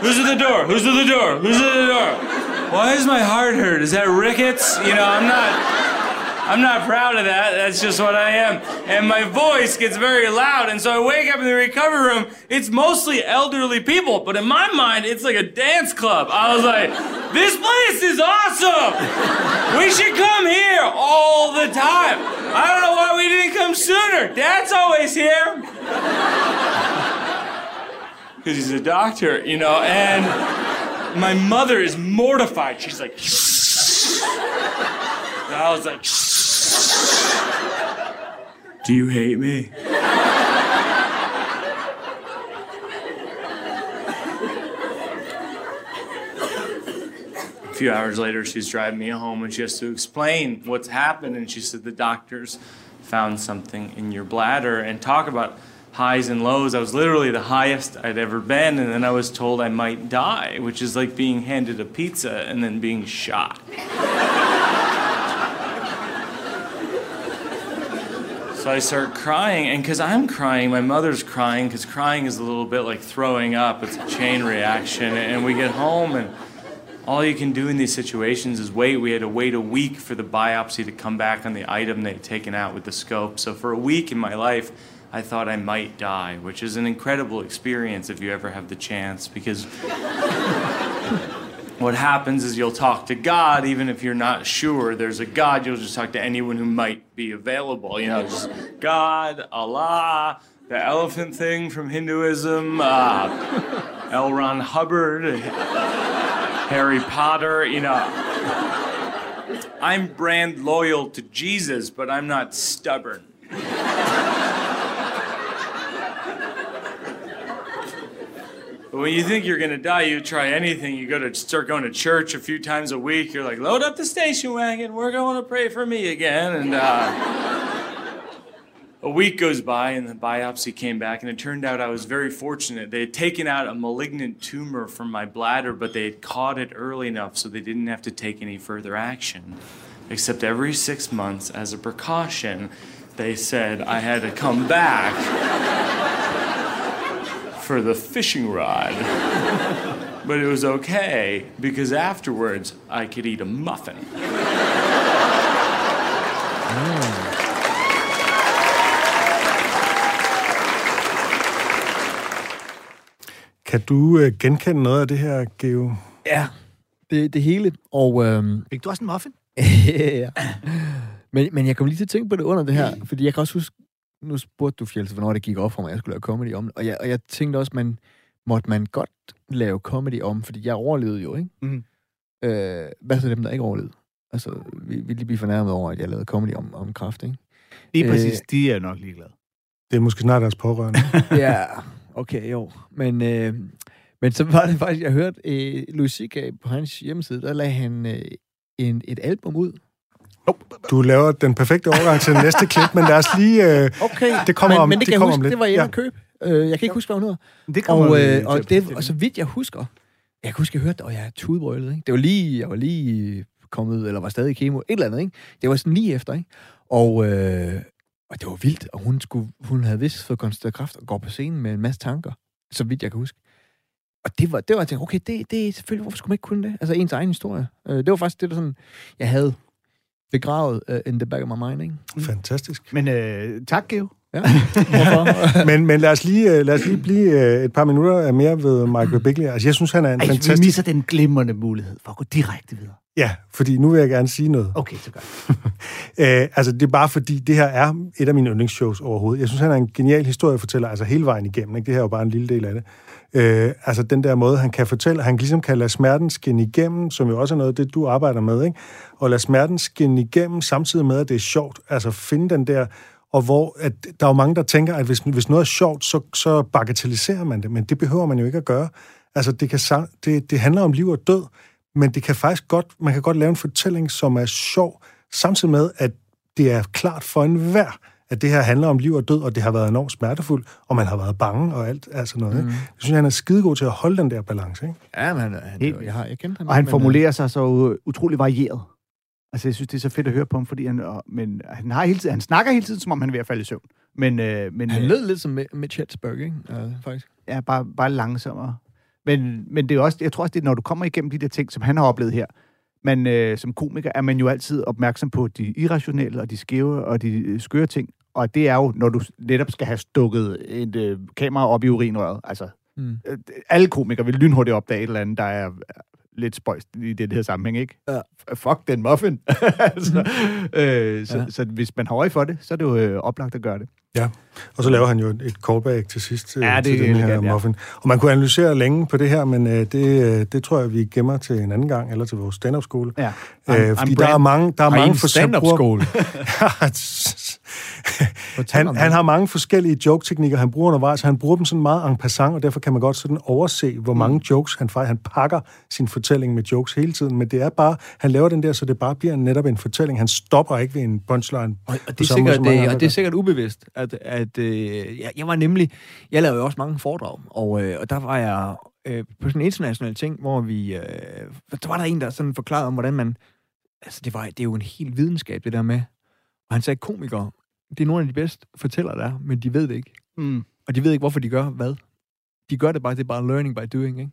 Who's at the door? Who's at the door? Who's at the door? Why is my heart hurt? Is that rickets? You know, I'm not I'm not proud of that. That's just what I am. And my voice gets very loud. And so I wake up in the recovery room. It's mostly elderly people, but in my mind, it's like a dance club. I was like, this place is awesome. We should come here all the time. I don't know why we didn't come sooner. Dad's always here. Because he's a doctor, you know, and my mother is mortified. She's like, and I was like, do you hate me? A few hours later, she's driving me home and she has to explain what's happened. And she said, The doctors found something in your bladder and talk about highs and lows. I was literally the highest I'd ever been. And then I was told I might die, which is like being handed a pizza and then being shot. So I start crying, and because I'm crying, my mother's crying, because crying is a little bit like throwing up. It's a chain reaction. And we get home, and all you can do in these situations is wait. We had to wait a week for the biopsy to come back on the item they'd taken out with the scope. So for a week in my life, I thought I might die, which is an incredible experience if you ever have the chance, because what happens is you'll talk to God, even if you're not sure there's a God, you'll just talk to anyone who might be available. You know, just God, Allah, the elephant thing from Hinduism, uh, L. Ron Hubbard, Harry Potter, you know. I'm brand loyal to Jesus, but I'm not stubborn. But when you think you're gonna die, you try anything. You go to start going to church a few times a week. You're like, load up the station wagon. We're going to pray for me again. And uh, a week goes by, and the biopsy came back, and it turned out I was very fortunate. They had taken out a malignant tumor from my bladder, but they had caught it early enough so they didn't have to take any further action. Except every six months, as a precaution, they said I had to come back for the fishing rod. but it was okay because afterwards I could eat a muffin. Kan du øh, genkende noget af det her, Geo? Ja, det, det hele. Og, øhm, Fik du også en muffin? ja. men, men jeg kom lige til at tænke på det under det her, fordi jeg kan også huske, nu spurgte du, Fjelse, hvornår det gik op for mig, at jeg skulle lave comedy om det. Og jeg, og jeg tænkte også, man, måtte man godt lave comedy om, fordi jeg overlevede jo, ikke? Mhm. Øh, hvad så dem, der ikke overlevede? Altså, vi vi lige blive fornærmet over, at jeg lavede comedy om, om kraft, ikke? Lige Øh. præcis, de er nok ligeglade. Det er måske snart deres pårørende. ja, okay, jo. Men, øh, men så var det faktisk, jeg hørte øh, Louis C.K. på hans hjemmeside, der lagde han øh, en, et album ud. Du laver den perfekte overgang til næste klip, men lad os lige... Øh, Okay, Det kommer men, om- men det, det kan jeg kommer huske, om lidt. det var inde Ja. at købe. Øh, jeg kan ikke huske, hvad hun hedder. Det kommer Og, øh, og, det, og så vidt jeg husker, jeg kan huske, jeg hørte det, og jeg tudbrølet, ikke? Det var lige, jeg var lige kommet, eller var stadig i kemo, et eller andet, ikke? Det var sådan lige efter, ikke? Og, øh, og det var vildt, og hun, skulle, hun havde vist fået konstateret kræft og går på scenen med en masse tanker, så vidt jeg kan huske. Og det var, det var jeg tænkte, okay, det, det er selvfølgelig, hvorfor skulle man ikke kunne det? Altså ens egen historie. Øh, det var faktisk det, der sådan, jeg havde begravet uh, in the back of my mind, ikke? fantastisk. Men øh, tak, Geo. Ja? Men, men lad, os lige, øh, lad os lige blive øh, et par minutter mere ved Michael Bigley. Altså, jeg synes, han er en Ej, vi fantastisk... misser den glimrende mulighed for at gå direkte videre. Ja, fordi nu vil jeg gerne sige noget. Okay, så godt. Øh, altså, det er bare fordi, det her er et af mine yndlingsshows overhovedet. Jeg synes, han er en genial historiefortæller, altså hele vejen igennem. Ikke? Det her er jo bare en lille del af det. Øh, altså, den der måde, han kan fortælle, han ligesom kan lade smerten skinne igennem, som jo også er noget af det, du arbejder med, ikke? Og lade smerten skinne igennem, samtidig med, at det er sjovt. Altså, finde den der... Og hvor at, der er jo mange, der tænker, at hvis, hvis noget er sjovt, så, så bagatelliserer man det, men det behøver man jo ikke at gøre. Altså, det, kan, det, det handler om liv og død, men det kan faktisk godt, man kan godt lave en fortælling, som er sjov, samtidig med, at det er klart for enhver, at det her handler om liv og død, og det har været enormt smertefuldt, og man har været bange og alt altså noget. Mm. Ikke? Jeg synes, han er skidegod til at holde den der balance. Ikke? ja, men han, han, Helt jeg har jeg kendt ham. Og han men, øh, formulerer sig så øh, utrolig varieret. Altså, jeg synes, det er så fedt at høre på ham, fordi han, og, men han, har hele tiden, han snakker hele tiden, som om han er ved at falde i søvn. Men, øh, men Han øh, lød lidt som Mi- Mitch Hedberg, ikke? Ja, faktisk. er bare, bare langsommere. Men, men det er også, jeg tror også, det er, når du kommer igennem de der ting, som han har oplevet her, men øh, som komiker er man jo altid opmærksom på de irrationelle og de skæve og de øh, skøre ting. Og det er jo, når du netop skal have stukket et øh, kamera op i urinrøret. Altså, Mm. øh, alle komikere vil lynhurtigt opdage et eller andet, der er lidt spøjst i det her sammenhæng, ikke? Ja. F- Fuck den muffin. altså, øh, så, Ja. ja. så hvis man har øje for det, så er det jo øh, oplagt at gøre det. Og så laver han jo et- callback til sidst til, Ja, det til den her elegant, ja. muffin. Og man kunne analysere længe på det her, men øh, det, øh, det tror jeg, vi gemmer til en anden gang, eller til vores stand-up-skole. Ja. Øh, fordi der er mange, der er mange forskellige... skole han, han har mange forskellige joke-teknikker, han bruger undervejs, han bruger dem sådan meget en passant, og derfor kan man godt sådan overse, hvor mange jokes han faktisk... Han pakker sin fortælling med jokes hele tiden, men det er bare... Han laver den der, så det bare bliver netop en fortælling. Han stopper ikke ved en punchline. Og, og det er måde, sikkert, mange det, og det er sikkert ubevidst, at, at øh, jeg, jeg var nemlig, jeg lavede jo også mange foredrag, og, øh, og der var jeg øh, på sådan en international ting, hvor vi, øh, der var der en, der sådan forklarede om, hvordan man, altså det, var, det er jo en helt videnskab, det der med, og han sagde, komikere, det er nogle af de bedste fortællere, der er, men de ved det ikke. Mm. Og de ved ikke, hvorfor de gør hvad. De gør det bare, det er bare learning by doing, ikke?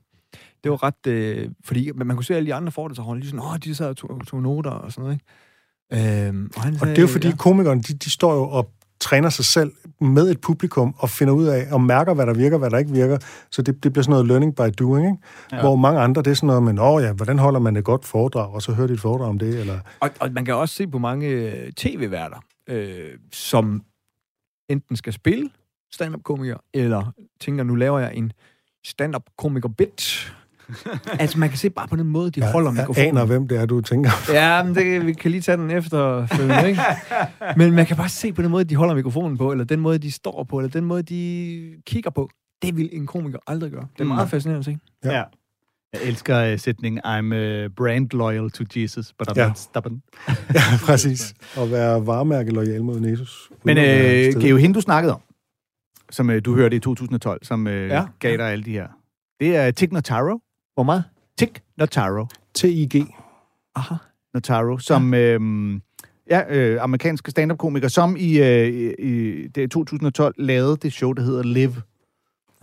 Det var ret... Øh, fordi man kunne se alle de andre foredragsholdere, lige sådan, åh, de sad og tog, tog noter og sådan noget, ikke? Øhm, og, han Og sagde, det er jo fordi, ja. komikerne, de, de står jo og træner sig selv med et publikum og finder ud af, og mærker, hvad der virker, hvad der ikke virker. Så det, det bliver sådan noget learning by doing, ikke? Ja. Hvor mange andre, det er sådan noget med, åh ja, hvordan holder man et godt foredrag, og så hører de et foredrag om det, eller... Og, og man kan også se på mange øh, tv-værter, øh, som enten skal spille stand-up-komikere, eller tænker, nu laver jeg en stand-up-komiker-bit. altså, man kan se bare på den måde, de holder jeg mikrofonen. aner, hvem det er, du tænker. Ja, men det, vi kan lige tage den efter, ikke? Men man kan bare se på den måde, de holder mikrofonen på, eller den måde, de står på, eller den måde, de kigger på. Det vil en komiker aldrig gøre. Det er meget Mm. fascinerende at se. Ja. Ja. Jeg elsker uh, sætningen, I'm uh, brand loyal to Jesus, but I'm Ja. not stubborn. ja, præcis. Og være varemærke lojal mod Jesus. Men at øh. Geo, hende du snakkede om, som øh, du hørte i 2012, som øh, ja. gav dig alle de her, det er Tig Notaro. Hvor meget? Tig Notaro. TIG. Aha. Notaro, som øh, ja, øh, amerikansk stand-up-komiker, som i, øh, i, i det, 2012 lavede det show, der hedder Live.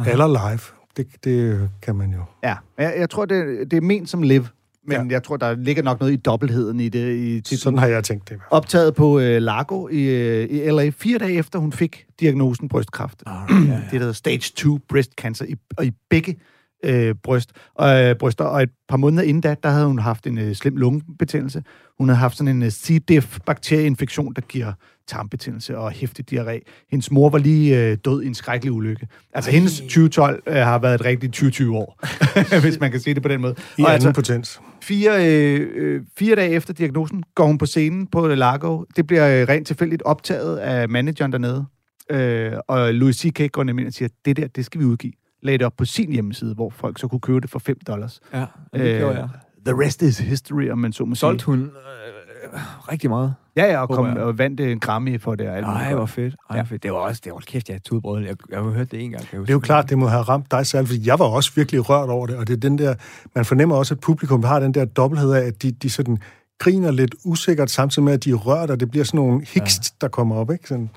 Eller live. Det, det kan man jo. Ja, jeg, jeg tror, det, det er ment som Live. Men Ja. ja. jeg tror, der ligger nok noget i dobbeltheden i det. I titlen. Sådan har jeg tænkt det. Optaget på øh, Largo i, øh, i LA fire dage efter, hun fik diagnosen brystkræft. Ah, ja, ja. Det der hedder stage 2 breast cancer i, og i begge øh, bryst, og, øh, bryster. Og et par måneder inden da, der havde hun haft en øh, slem lungebetændelse. Hun havde haft sådan en øh, C. diff bakterieinfektion, der giver tarmbetændelse og hæftig diarré. Hendes mor var lige øh, død i en skrækkelig ulykke. Altså, hendes 2012 øh, har været et rigtigt 2020 år, hvis man kan sige det på den måde. I og altså, potens. Fire, øh, øh, fire dage efter diagnosen går hun på scenen på Largo. Det bliver øh, rent tilfældigt optaget af manageren dernede. Øh, og Louis C.K. går nemlig ind og siger, det der, det skal vi udgive. Lagde det op på sin hjemmeside, hvor folk så kunne købe det for 5 dollars. Ja, det gjorde jeg. The rest is history, om man så må. Solgte hun øh, rigtig meget. Ja, ja, og, kom, og vandt en Grammy for det. Nej, hvor fedt. Ej, Ja. fedt. Det var også, det var kæft, jeg tudbrød. Jeg, jeg har hørt det en gang. Kan Det er jo klart, det må have ramt dig selv, fordi jeg var også virkelig rørt over det, og det er den der, man fornemmer også, at publikum har den der dobbelthed af, at de, de sådan griner lidt usikkert, samtidig med, at de er rørt, og det bliver sådan nogle hikst, ja. der kommer op, ikke? Sådan,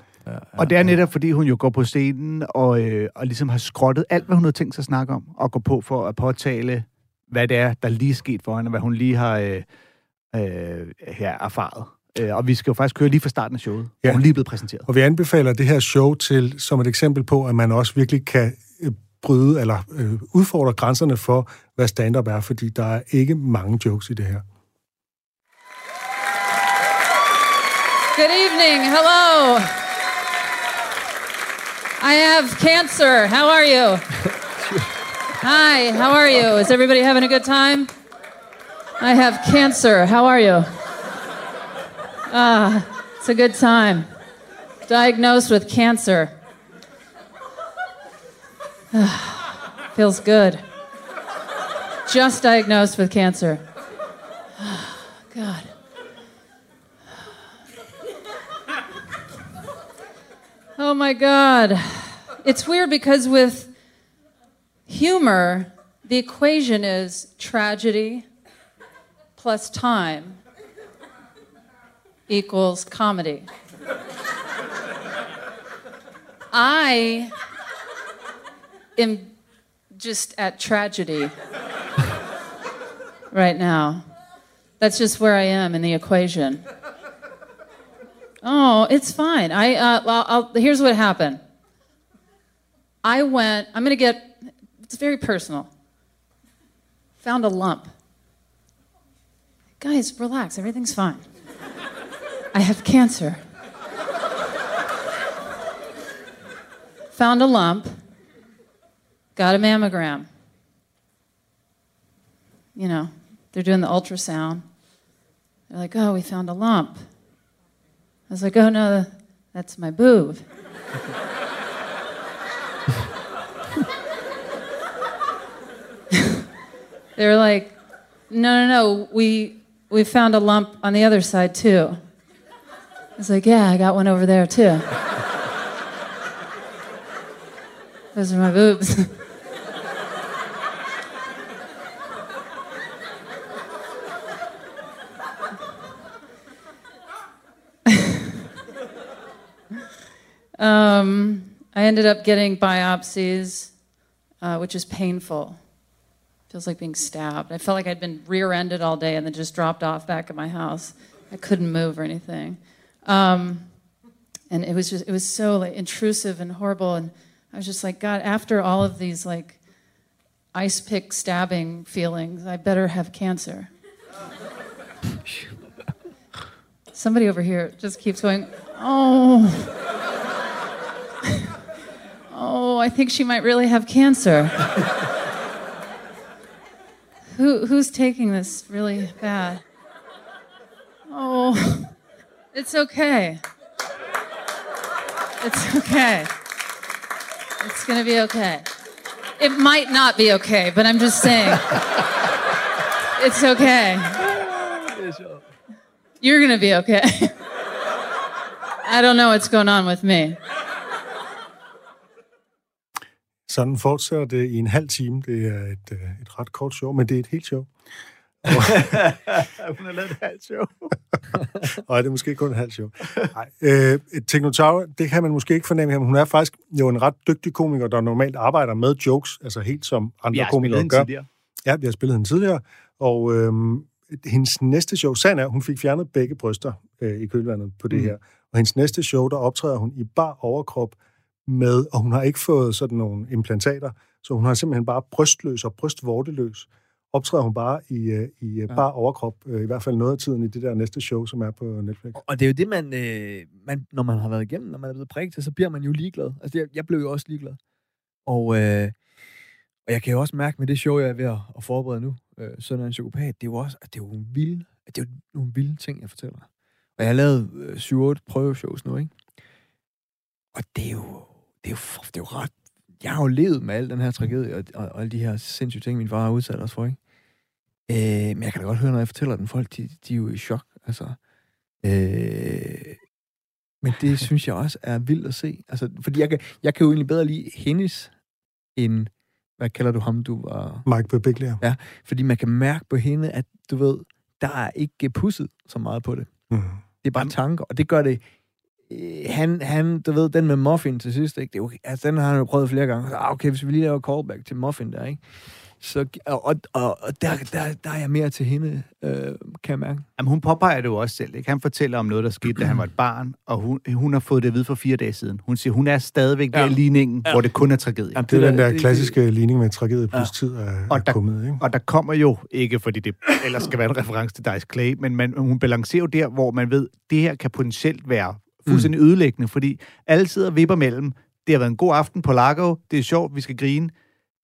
Og det er netop, fordi hun jo går på scenen og, øh, og ligesom har skrottet alt, hvad hun havde tænkt sig at snakke om, og går på for at påtale, hvad det er, der lige er sket for hende, og hvad hun lige har øh, øh, her erfaret. Øh, og vi skal jo faktisk køre lige fra starten af showet, ja. Ja. hvor hun lige er blevet præsenteret. og vi anbefaler det her show til som et eksempel på, at man også virkelig kan øh, bryde eller øh, udfordre grænserne for, hvad stand-up er, fordi der er ikke mange jokes i det her. Good evening. Hello. I have cancer. How are you? Hi, how are you? Is everybody having a good time? I have cancer. How are you? Ah, it's a good time. Diagnosed with cancer. Ah, Feels good. Just diagnosed with cancer. Oh my God. It's weird because with humor, the equation is tragedy plus time equals comedy. I am just at tragedy right now. That's just where I am in the equation. Oh, it's fine. I uh, I'll, here's what happened. I went. I'm gonna get. It's very personal. Found a lump. Guys, relax. Everything's fine. I have cancer. Found a lump. Got a mammogram. You know, they're doing the ultrasound. They're like, "Oh, we found a lump." I was like, oh no, that's my boob. they were like, no, no, no, we, we found a lump on the other side too. I was like, yeah, I got one over there too. Those are my boobs. Um, I ended up getting biopsies, uh, which is painful. Feels like being stabbed. I felt like I'd been rear-ended all day and then just dropped off back at my house. I couldn't move or anything, um, and it was just it was so like intrusive and horrible. And I was just like, God, after all of these like ice pick stabbing feelings, I better have cancer. Somebody over here just keeps going, oh. Oh, I think she might really have cancer. Who, who's taking this really bad? Oh, it's okay. It's okay. It's gonna be okay. It might not be okay, but I'm just saying. It's okay. You're gonna be okay. I don't know what's going on with me. Sådan fortsætter det i en halv time. Det er et, øh, et ret kort show, men det er et helt show. Hun har lavet et halvt show. Og det er måske kun et halvt show. Nej, øh, Technotower, det kan man måske ikke fornemme her, men hun er faktisk jo en ret dygtig komiker, der normalt arbejder med jokes, altså helt som andre Vi har spillet komikere gør. tidligere. Ja, vi har spillet hende tidligere, Og øhm, hendes næste show, sagen er, hun fik fjernet begge bryster øh, i kølvandet på det mm. her. Og hendes næste show, der optræder hun i bar overkrop med, og hun har ikke fået sådan nogle implantater, så hun har simpelthen bare brystløs og brystvorteløs. Optræder hun bare i, øh, i ja. bar overkrop, øh, i hvert fald noget af tiden i det der næste show, som er på Netflix. Og det er jo det, man, øh, man, når man har været igennem, når man er blevet præget, så bliver man jo ligeglad. Altså, jeg, jeg blev jo også ligeglad. Og, øh, og jeg kan jo også mærke med det show, jeg er ved at, at forberede nu, øh, Søn af en psykopat, det er jo også, at det er jo en vild, at det er jo nogle vilde ting, jeg fortæller. Og jeg har lavet øh, 7-8 prøveshows nu, ikke? Og det er jo, det er jo, det er jo ret... Jeg har jo levet med al den her tragedie, og, og, og alle de her sindssyge ting, min far har udsat os for, ikke? Øh, men jeg kan da godt høre, når jeg fortæller den, folk, de, de er jo i chok, altså. Øh, men det synes jeg også er vildt at se. Altså, fordi jeg kan, jeg kan jo egentlig bedre lide hendes, end, hvad kalder du ham, du var... Mike Birbiglia. Ja, fordi man kan mærke på hende, at du ved, der er ikke pusset så meget på det. Mm. Det er bare tanker, og det gør det... øh, Han, han, du ved, den med Muffin til sidst, ikke? Det er jo, altså, den har han jo prøvet flere gange. Så, ah, okay, hvis vi lige laver callback til Muffin der, ikke? Så, og, og, og der, der, der er jeg mere til hende, øh, kan jeg mærke. Jamen, hun påpeger det jo også selv. Ikke? Han fortæller om noget, der skete, da han var et barn, og hun, hun har fået det at vide for fire dage siden. Hun siger, hun er stadigvæk ja. I ligningen, ja. Hvor det kun er tragedie. Jamen, Det er den der det- klassiske ligning med tragedie plus Ja. tid er, er Og der- kommet, ikke? Og der kommer jo, ikke fordi det ellers skal være en reference til Dice Clay, men man, hun balancerer jo der, hvor man ved, det her kan potentielt være fuldstændig mm. ødelæggende, fordi alle sidder og vipper mellem, det har været en god aften på Lago, det er sjovt, vi skal grine,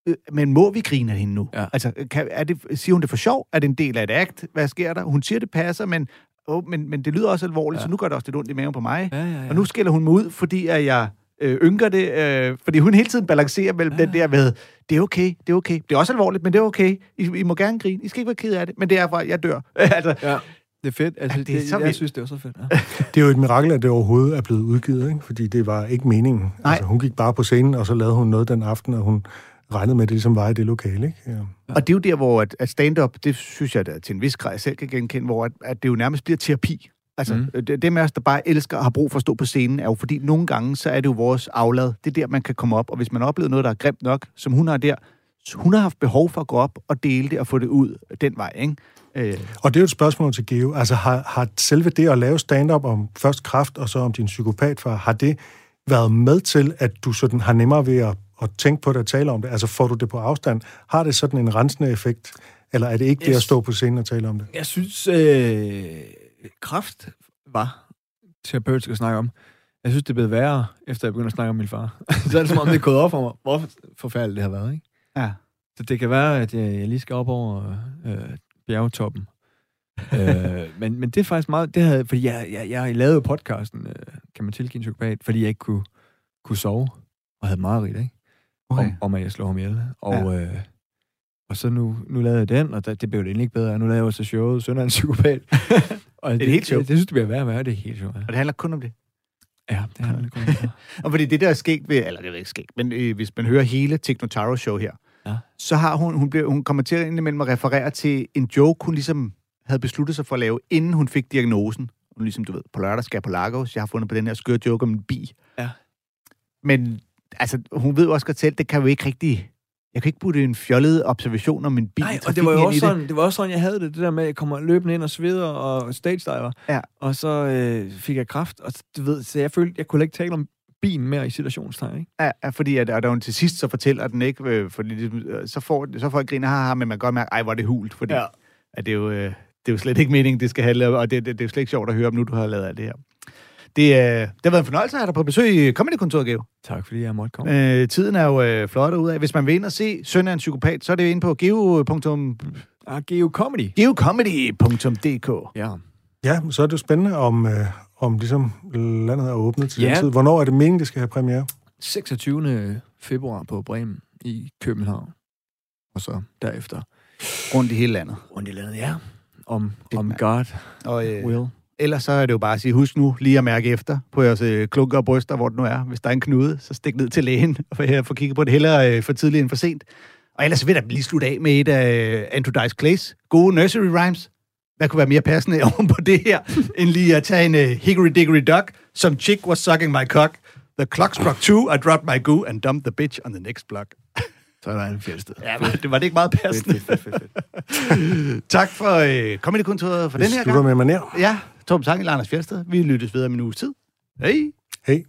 Øh, men må vi grine af hende nu? Ja. Altså, kan, er det, siger hun det for sjov? Er det en del af et act? Hvad sker der? Hun siger, det passer, men, oh, men, men det lyder også alvorligt, ja. Ja. så nu gør det også lidt ondt i maven på mig. Ja, ja, ja. Og nu skælder hun mig ud, fordi at jeg øh, ynker det, øh, fordi hun hele tiden balancerer mellem ja. den der med, det er okay, det er okay. Det er også alvorligt, men det er okay. I, I må gerne grine. I skal ikke være ked af det, men det er fra, jeg dør. altså, Ja, det er fedt. Altså, Ja, det er det, jeg vildt. synes, det var så fedt. Ja. Det er jo et mirakel, at det overhovedet er blevet udgivet, ikke? fordi det var ikke meningen. Nej. Altså, hun gik bare på scenen, og så lavede hun noget den aften, og hun regnede med, at det ligesom var i det lokale. Ikke? Ja. Og det er jo der, hvor at, at stand-up, det synes jeg da til en vis grad jeg selv kan genkende, hvor at, at det jo nærmest bliver terapi. Altså, mm. Det, det med os, der bare elsker og har brug for at stå på scenen, er jo fordi nogle gange, så er det jo vores aflad. Det er der, man kan komme op. Og hvis man har oplevet noget, der er grimt nok, som hun har der, så hun har haft behov for at gå op og dele det og få det ud den vej, ikke? Øh, Og det er jo et spørgsmål til Geo. Altså, har, har selve det at lave stand-up om først kraft, og så om din psykopatfar, har det været med til, at du sådan har nemmere ved at, at tænke på det og tale om det? Altså, får du det på afstand? Har det sådan en rensende effekt? Eller er det ikke det at stå på scenen og tale om det? Jeg synes, øh, kraft var terapeutisk at snakke om. Jeg synes, det er blevet værre, efter jeg begyndte at snakke om min far. så er det som om, det er gået op for mig, hvor forfærdeligt det har været, ikke? Ja. Så det kan være, at jeg, jeg lige skal op over øh, bjergtoppen. øh, men, men det er faktisk meget... Det havde, fordi jeg, jeg, jeg lavede jo podcasten, øh, kan man tilgive en psykopat, fordi jeg ikke kunne, kunne sove og havde meget rigt, ikke? Okay. Om, om, at jeg slår ham ihjel. Og, ja. øh, og så nu, nu lavede jeg den, og der, det blev det egentlig ikke bedre. Nu lavede jeg så showet, Sønder er en psykopat. og det, et helt show. Det, det, synes, det bliver værre og værre, det er helt sjovt. Ja, Og det handler kun om det. Ja det har jeg kun. Og fordi det der er skægt ved, eller det er ikke skægt, men øh, hvis man hører hele Techno Taro show her, Ja. så har hun, hun, bliver, hun kommer til at indimellem at referere til en joke, hun ligesom havde besluttet sig for at lave, inden hun fik diagnosen. Hun ligesom, du ved, på lørdag skal jeg på Lagos, jeg har fundet på den her skøre joke om en bi. Ja. Men altså, hun ved også godt selv, det kan jo ikke rigtig... Jeg kan ikke putte en fjollet observation om en bil Nej, og det var jo også sådan, det var også sådan, jeg havde det, det der med, at jeg kommer løbende ind og sveder og stage diver. Ja. Og så øh, fik jeg kraft, og du ved, så jeg følte, jeg kunne ikke tale om bilen mere i situationstegn, ikke? Ja, ja, fordi at, og da hun til sidst så fortæller den ikke, øh, fordi det, øh, så får så folk griner, haha, men man kan godt mærke, ej, hvor er det hult, fordi ja. Ja. at det, er jo, øh, det er jo slet ikke meningen, det skal handle om, og det, det, det er jo slet ikke sjovt at høre om nu, du har lavet alt det her. Det, øh, det har været en fornøjelse at have dig på besøg i Comedy-kontoret, Geo. Tak fordi jeg måtte komme. Øh, tiden er jo øh, flot ud af. Hvis man vil ind og se Søn af en psykopat, så er det jo inde på geo.geo- Ah, Geo Comedy. geocomedy.dk. Ja. Ja, så er det jo spændende, om, øh, om ligesom landet er åbnet til Ja. den tid. Hvornår er det meningen, det skal have premiere? 26. februar på Bremen i København. Og så derefter Rundt i hele landet. rundt i landet, ja. Om, Det om. God Og, øh, will. Ellers så er det jo bare at sige, husk nu lige at mærke efter på jeres øh, klunker og bryster, hvor det nu er. Hvis der er en knude, så stik ned til lægen og få, få kigget på det hellere øh, for tidligt end for sent. Og ellers så vil jeg lige slutte af med et af øh, Andrew Dice Clays gode nursery rhymes. Hvad kunne være mere passende oven på det her, end lige at tage en uh, hickory dickory duck, som chick was sucking my cock. The clock struck two, I dropped my goo and dumped the bitch on the next block. Så er der en fjeldsted. Ja, men det var det ikke meget passende. Fedt, fedt, fedt, fedt. tak for øh, Comedy-kontoret for Vi den her slutter gang. med maner. Ja, Torben Sang, Anders Fjeldsted. Vi lyttes videre om en uges tid. Hej! Hej.